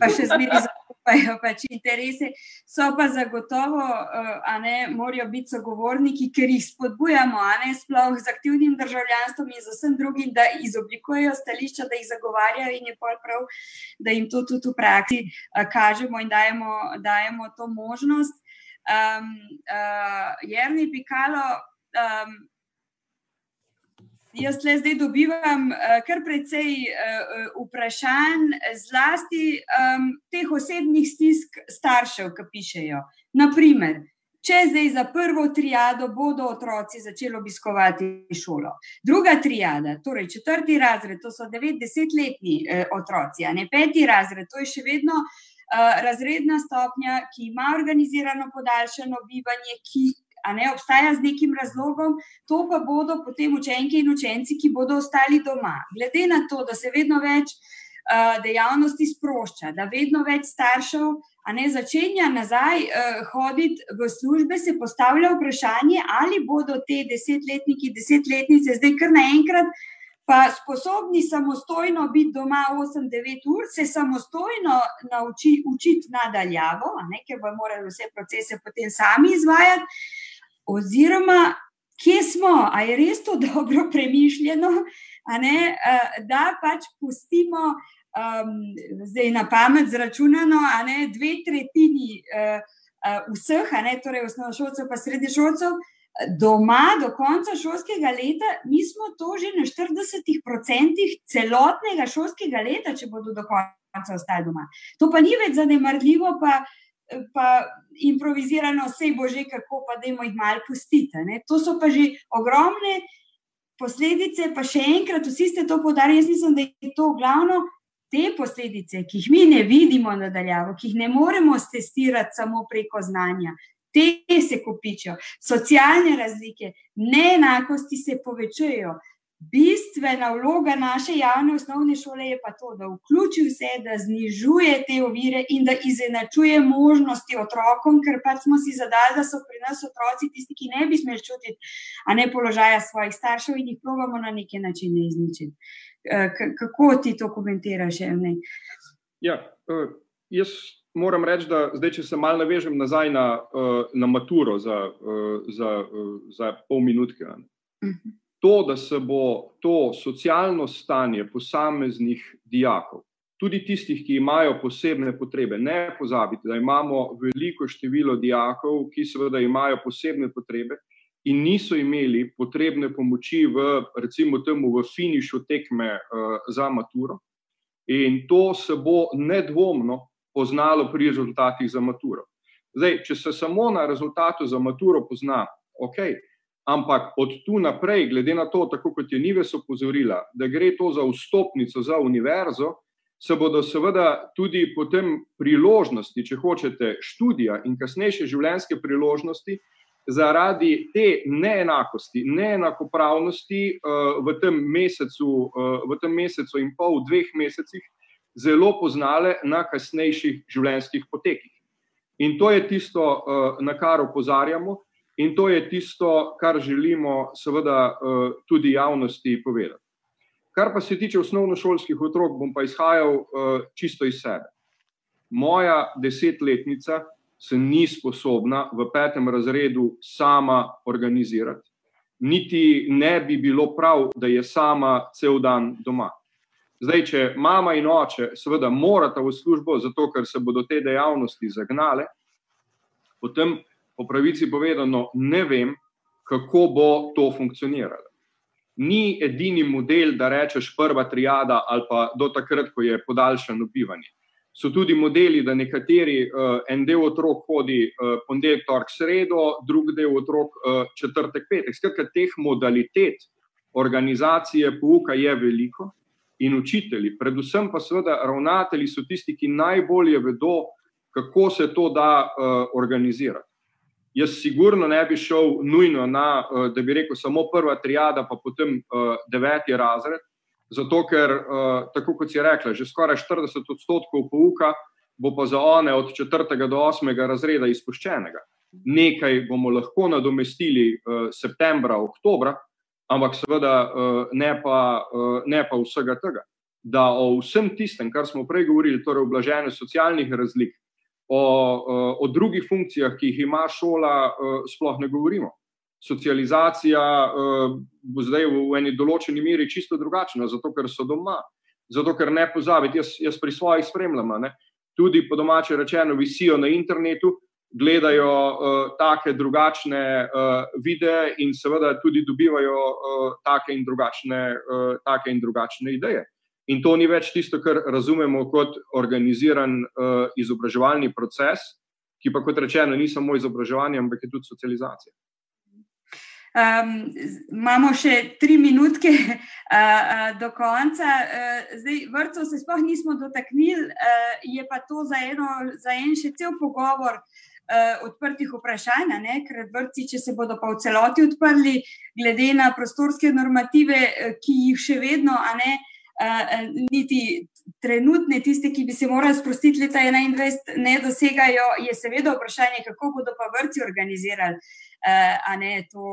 Pa še zmeraj zaupajo pač interese. So pa zagotovo, uh, a ne, morajo biti sogovorniki, ker jih spodbujamo, a ne sploh z aktivnim državljanstvom in z vsem drugim, da izoblikujejo stališča, da jih zagovarjajo in je pol prav, da jim to tudi v praksi uh, kažemo in dajemo, dajemo to možnost. Um, uh, Jerni Pikalo. Um, Jaz le zdaj dobivam uh, kar precej uh, vprašanj, zlasti um, teh osebnih stisk staršev, ki pišejo. Naprimer, če zdaj za prvo triado bodo otroci začeli obiskovati šolo, druga triada, torej četrti razred, to so 90-letni uh, otroci, a ne peti razred, to je še vedno. Uh, razredna stopnja, ki ima organizirano podaljšano bivanje, ki ne, obstaja z nekim razlogom, to pa bodo potem učenke in učenci, ki bodo ostali doma. Glede na to, da se vedno več uh, dejavnosti sprošča, da vedno več staršev ne, začenja nazaj uh, hoditi v službe, se postavlja vprašanje, ali bodo te desetletniki, desetletnice zdaj kar naenkrat. Pa sposobni samostojno biti doma 8-9 ur, se samostojno naučiti uči nadaljavo, ker bo morali vse procese potem sami izvajati oziroma kje smo, a je res to dobro premišljeno, ne, da pač pustimo, um, zdaj na pamet zračunano, a ne dve tretjini uh, uh, vseh, a ne torej osnovnošolcev, pa srednješolcev. Doma do konca šolskega leta, mi smo to že na 40% celotnega šolskega leta, če bodo do konca ostali doma. To pa ni več zanemarljivo, pa uh, pa improvizirano, vse bo že kako, pa da jim jih malo pustite. Ne? To so pa že ogromne posledice, pa še enkrat, vsi ste to podarili, jaz mislim, da je to glavno. Te posledice, ki jih mi ne vidimo nadaljavo, ki jih ne moremo testirati samo preko znanja, te se kopičijo, socialne razlike, neenakosti se povečujejo, Bistvena vloga naše javne osnovne šole je pa to, da vključi vse, da znižuje te ovire in da izenačuje možnosti otrokom, ker pač smo si zadali, da so pri nas otroci tisti, ki ne bi smeli čutiti, a ne položaja svojih staršev in jih probamo na neke načine izničiti. Eh, kako ti to komentiraš? Ja, uh, jaz moram reči, da zdaj, če se malo navežem nazaj na, uh, na maturo za, za, za pol minutke. Uh -huh to, da se bo to socialno stanje posameznih dijakov, tudi tistih, ki imajo posebne potrebe, ne pozabite, da imamo veliko število dijakov, ki seveda imajo posebne potrebe in niso imeli potrebne pomoči v, recimo, temu v finišu tekme uh, za maturo. In to se bo nedvomno poznalo pri rezultatih za maturo. Zdaj, če se samo na rezultatu za maturo pozna, ok, Ampak od tu naprej, glede na to, tako kot je Nives opozorila, da gre to za vstopnico za univerzo, se bodo seveda tudi potem priložnosti, če hočete, študija in kasnejše življenjske priložnosti, zaradi te neenakosti, neenakopravnosti uh, v, tem mesecu, uh, v tem mesecu in pol, v dveh mesecih, zelo poznale na kasnejših življenjskih potekih. In to je tisto, uh, na kar opozarjamo. In to je tisto, kar želimo, seveda, eh, tudi javnosti povedati. Kar pa se tiče osnovnošolskih otrok, bom pa izhajal eh, čisto iz sebe. Moja desetletnica se ni sposobna v petem razredu sama organizirati, niti ne bi bilo prav, da je sama cel dan doma. Zdaj, če mama in oče, seveda, morata v službo, zato ker se bodo te dejavnosti zagnale, potem po pravici povedano, ne vem, kako bo to funkcioniralo. Ni edini model, da rečeš prva triada ali pa do takrat, ko je podaljšano bivanje. So tudi modeli, da nekateri, uh, en del otrok hodi uh, ponedeljek, torek, sredo, drug del otrok uh, četrtek, petek. Skratka, teh modalitet organizacije pouka je veliko in učitelji, predvsem pa seveda ravnatelji so tisti, ki najbolje vedo, kako se to da uh, organizirati. Jaz sigurno ne bi šel nujno na, uh, da bi rekel, samo prva triada, pa potem uh, deveti razred, zato ker, uh, tako kot si rekla, že skoraj 40 odstotkov pouka bo pa za one od četrtega do osmega razreda izpuščenega. Nekaj bomo lahko nadomestili septembra, oktobra, ampak seveda ne, pa, ne pa vsega tega. Da o vsem tistem, kar smo prej govorili, torej o blaženju socialnih razlik, o, o drugih funkcijah, ki jih ima šola, sploh ne govorimo. Socializacija bo zdaj v eni določeni meri čisto drugačna, zato ker so doma, zato ker ne pozabiti, jaz, jaz pri svojih spremljam, ne, tudi po domače rečeno, visijo na internetu, gledajo uh, take drugačne uh, videe in seveda tudi dobivajo uh, take, in drugačne, uh, take in drugačne ideje. In to ni več tisto, kar razumemo kot organiziran uh, izobraževalni proces, ki pa, kot rečeno, ni samo izobraževanje, ampak je tudi socializacija. Um, imamo še tri minutke uh, uh, do konca. Uh, zdaj, vrtcev se sploh nismo dotaknili, uh, je pa to za, eno, za en še cel pogovor. Uh, odprtih vprašanj, ne? ker vrtci, če se bodo pa v celoti odprli, glede na prostorske normative, ki jih še vedno, a ne, uh, niti trenutne, tiste, ki bi se morali sprostiti leta 2021, ne dosegajo, je seveda vprašanje, kako bodo pa vrci organizirali. Uh, ne to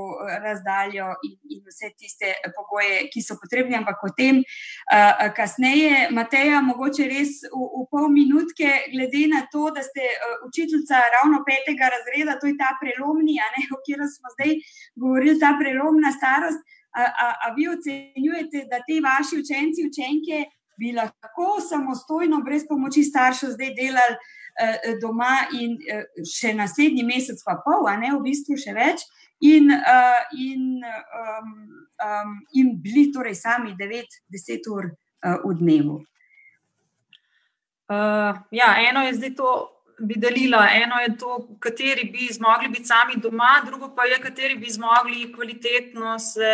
razdaljo in, in vse tiste pogoje, ki so potrebni, ampak o tem uh, kasneje. Mateja, mogoče res v, v pol minutke, glede na to, da ste uh, učiteljica ravno petega razreda, to je ta prelomni, ne o kateri smo zdaj govorili, ta prelomna starost. A, a, vi ocenjujete, da te vaši učenci, učenke bi lahko samostojno, brez pomoči staršev, zdaj delali eh, doma in eh, še naslednji mesec, pa pol, a ne v bistvu še več, in, uh, in, um, um, in bili torej sami 9-10 ur uh, v dnevu? Uh, ja, eno je zdaj to bi delila. Eno je to, kateri bi zmogli biti sami doma, drugo pa je, kateri bi zmogli kvalitetno se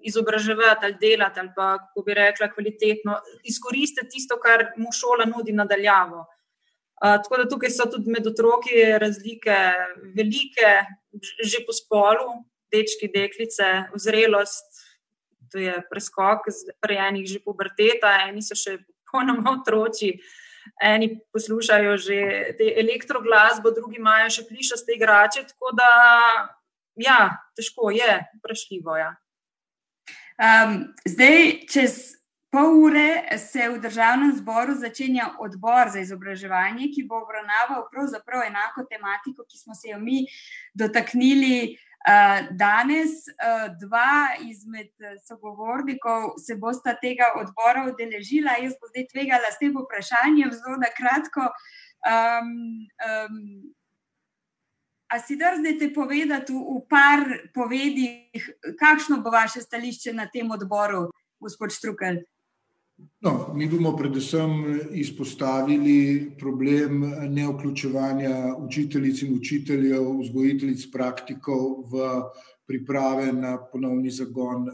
izobraževati ali delati, ali pa, kako bi rekla, kvalitetno izkoristiti tisto, kar mu šola nudi nadaljavo. Uh, tako da tukaj so tudi med otroki razlike, velike, že po spolu, dečki, deklice, zrelost, to je preskok, pri enih že puberteta, eni so še popolnoma otroci. Uh, eni poslušajo že te elektroglasbo, drugi imajo še plišaste igrače. Tako da, ja, težko je, vprašljivo je. Ja. Um, zdaj, čez pol ure se v državnem zboru začenja odbor za izobraževanje, ki bo obravnaval pravzaprav enako tematiko, ki smo se jo mi dotaknili. Danes eh, dva izmed eh, sogovornikov se bosta tega odbora udeležila. Jaz bom zdaj tvegala s tem vprašanjem, zelo na kratko. Um, um, a si drznete povedati v par povedih, kakšno bo vaše stališče na tem odboru, gospod Štrukelj? No, mi bomo predvsem izpostavili problem neoključevanja učiteljic in učiteljev, vzgojiteljic, praktikov v priprave na ponovni zagon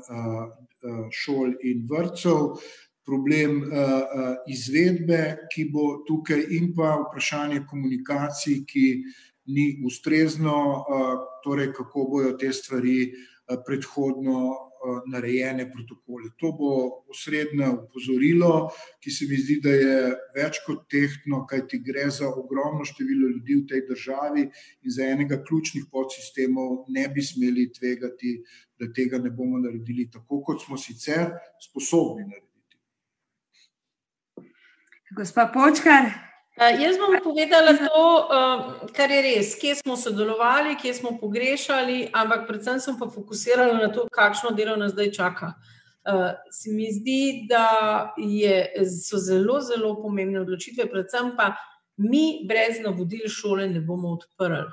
šol in vrtcev, problem izvedbe, ki bo tukaj, in pa vprašanje komunikacij, ki ni ustrezno, torej kako bojo te stvari predhodno Eh, narejene protokole. To bo osrednje upozorilo, ki se mi zdi, da je več kot tehtno, kajti gre za ogromno število ljudi v tej državi in za enega ključnih podsistemov ne bi smeli tvegati, da tega ne bomo naredili tako, kot smo sicer sposobni narediti. Gospa Počkar. Uh, jaz bom povedala to, uh, kar je res, kje smo sodelovali, kje smo pogrešali, ampak predvsem sem pa fokusirala na to, kakšno delo nas zdaj čaka. Uh, se mi zdi, da je, so zelo, zelo pomembne odločitve, predvsem pa mi brez navodil šole ne bomo odprli.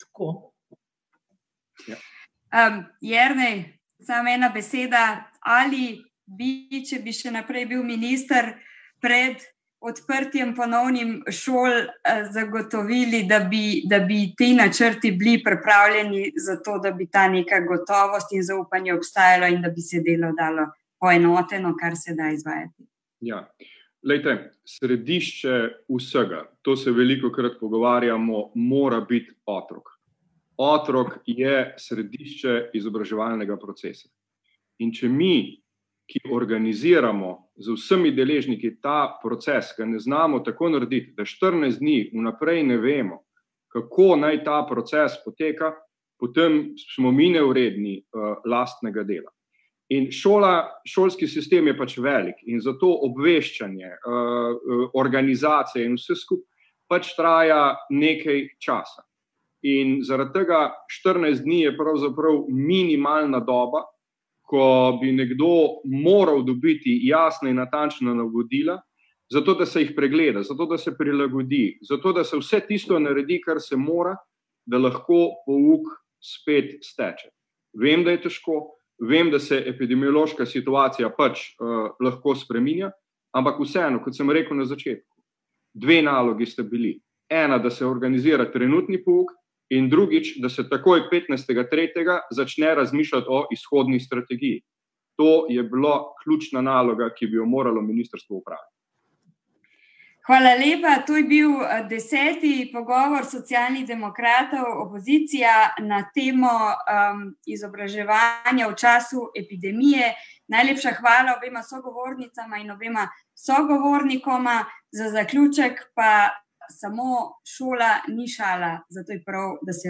Tako. Ja. Um, Jrnej, samo ena beseda. Ali bi, če bi še naprej bil minister, pred odprtjem ponovnim šol eh, zagotovili, da bi, da bi ti načrti bili pripravljeni za to, da bi ta neka gotovost in zaupanje obstajalo in da bi se delo dalo poenoteno, kar se da izvajati. Ja. Lejte, središče vsega, to se veliko krat pogovarjamo, mora biti otrok. Otrok je središče izobraževalnega procesa. In če mi, ki organiziramo z vsemi deležniki ta proces, ki ne znamo tako narediti, da 14 dni vnaprej ne vemo, kako naj ta proces poteka, potem smo mi neuredni uh, lastnega dela. In šola, šolski sistem je pač velik in zato obveščanje, uh, organizacije in vse skupaj pač traja nekaj časa. In zaradi tega 14 dni je pravzaprav minimalna doba, ko bi nekdo moral dobiti jasna in natančna navodila, zato da se jih pregleda, zato da se prilagodi, zato da se vse tisto naredi, kar se mora, da lahko pouk spet steče. Vem, da je težko, vem, da se epidemiološka situacija pač uh, lahko spremenja, ampak vseeno, kot sem rekel na začetku, dve nalogi sta bili. Ena, da se organizira trenutni pouk, in drugič, da se takoj 15.3. začne razmišljati o izhodni strategiji. To je bila ključna naloga, ki bi jo moralo ministrstvo upraviti. Hvala lepa. To je bil eh, deseti pogovor socialnih demokratov, opozicija na temo um, izobraževanja v času epidemije. Najlepša hvala obema sogovornicama in obema sogovornikoma. Za zaključek pa samo šola ni šala, zato je prav, da se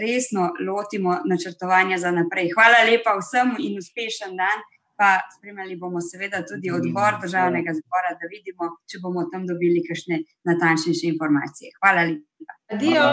resno lotimo načrtovanja za naprej. Hvala lepa vsem in uspešen dan pa spremljali bomo seveda tudi odbor državnega zbora, da vidimo, če bomo tam dobili kakšne natančnejše informacije. Hvala lepa. Adijo.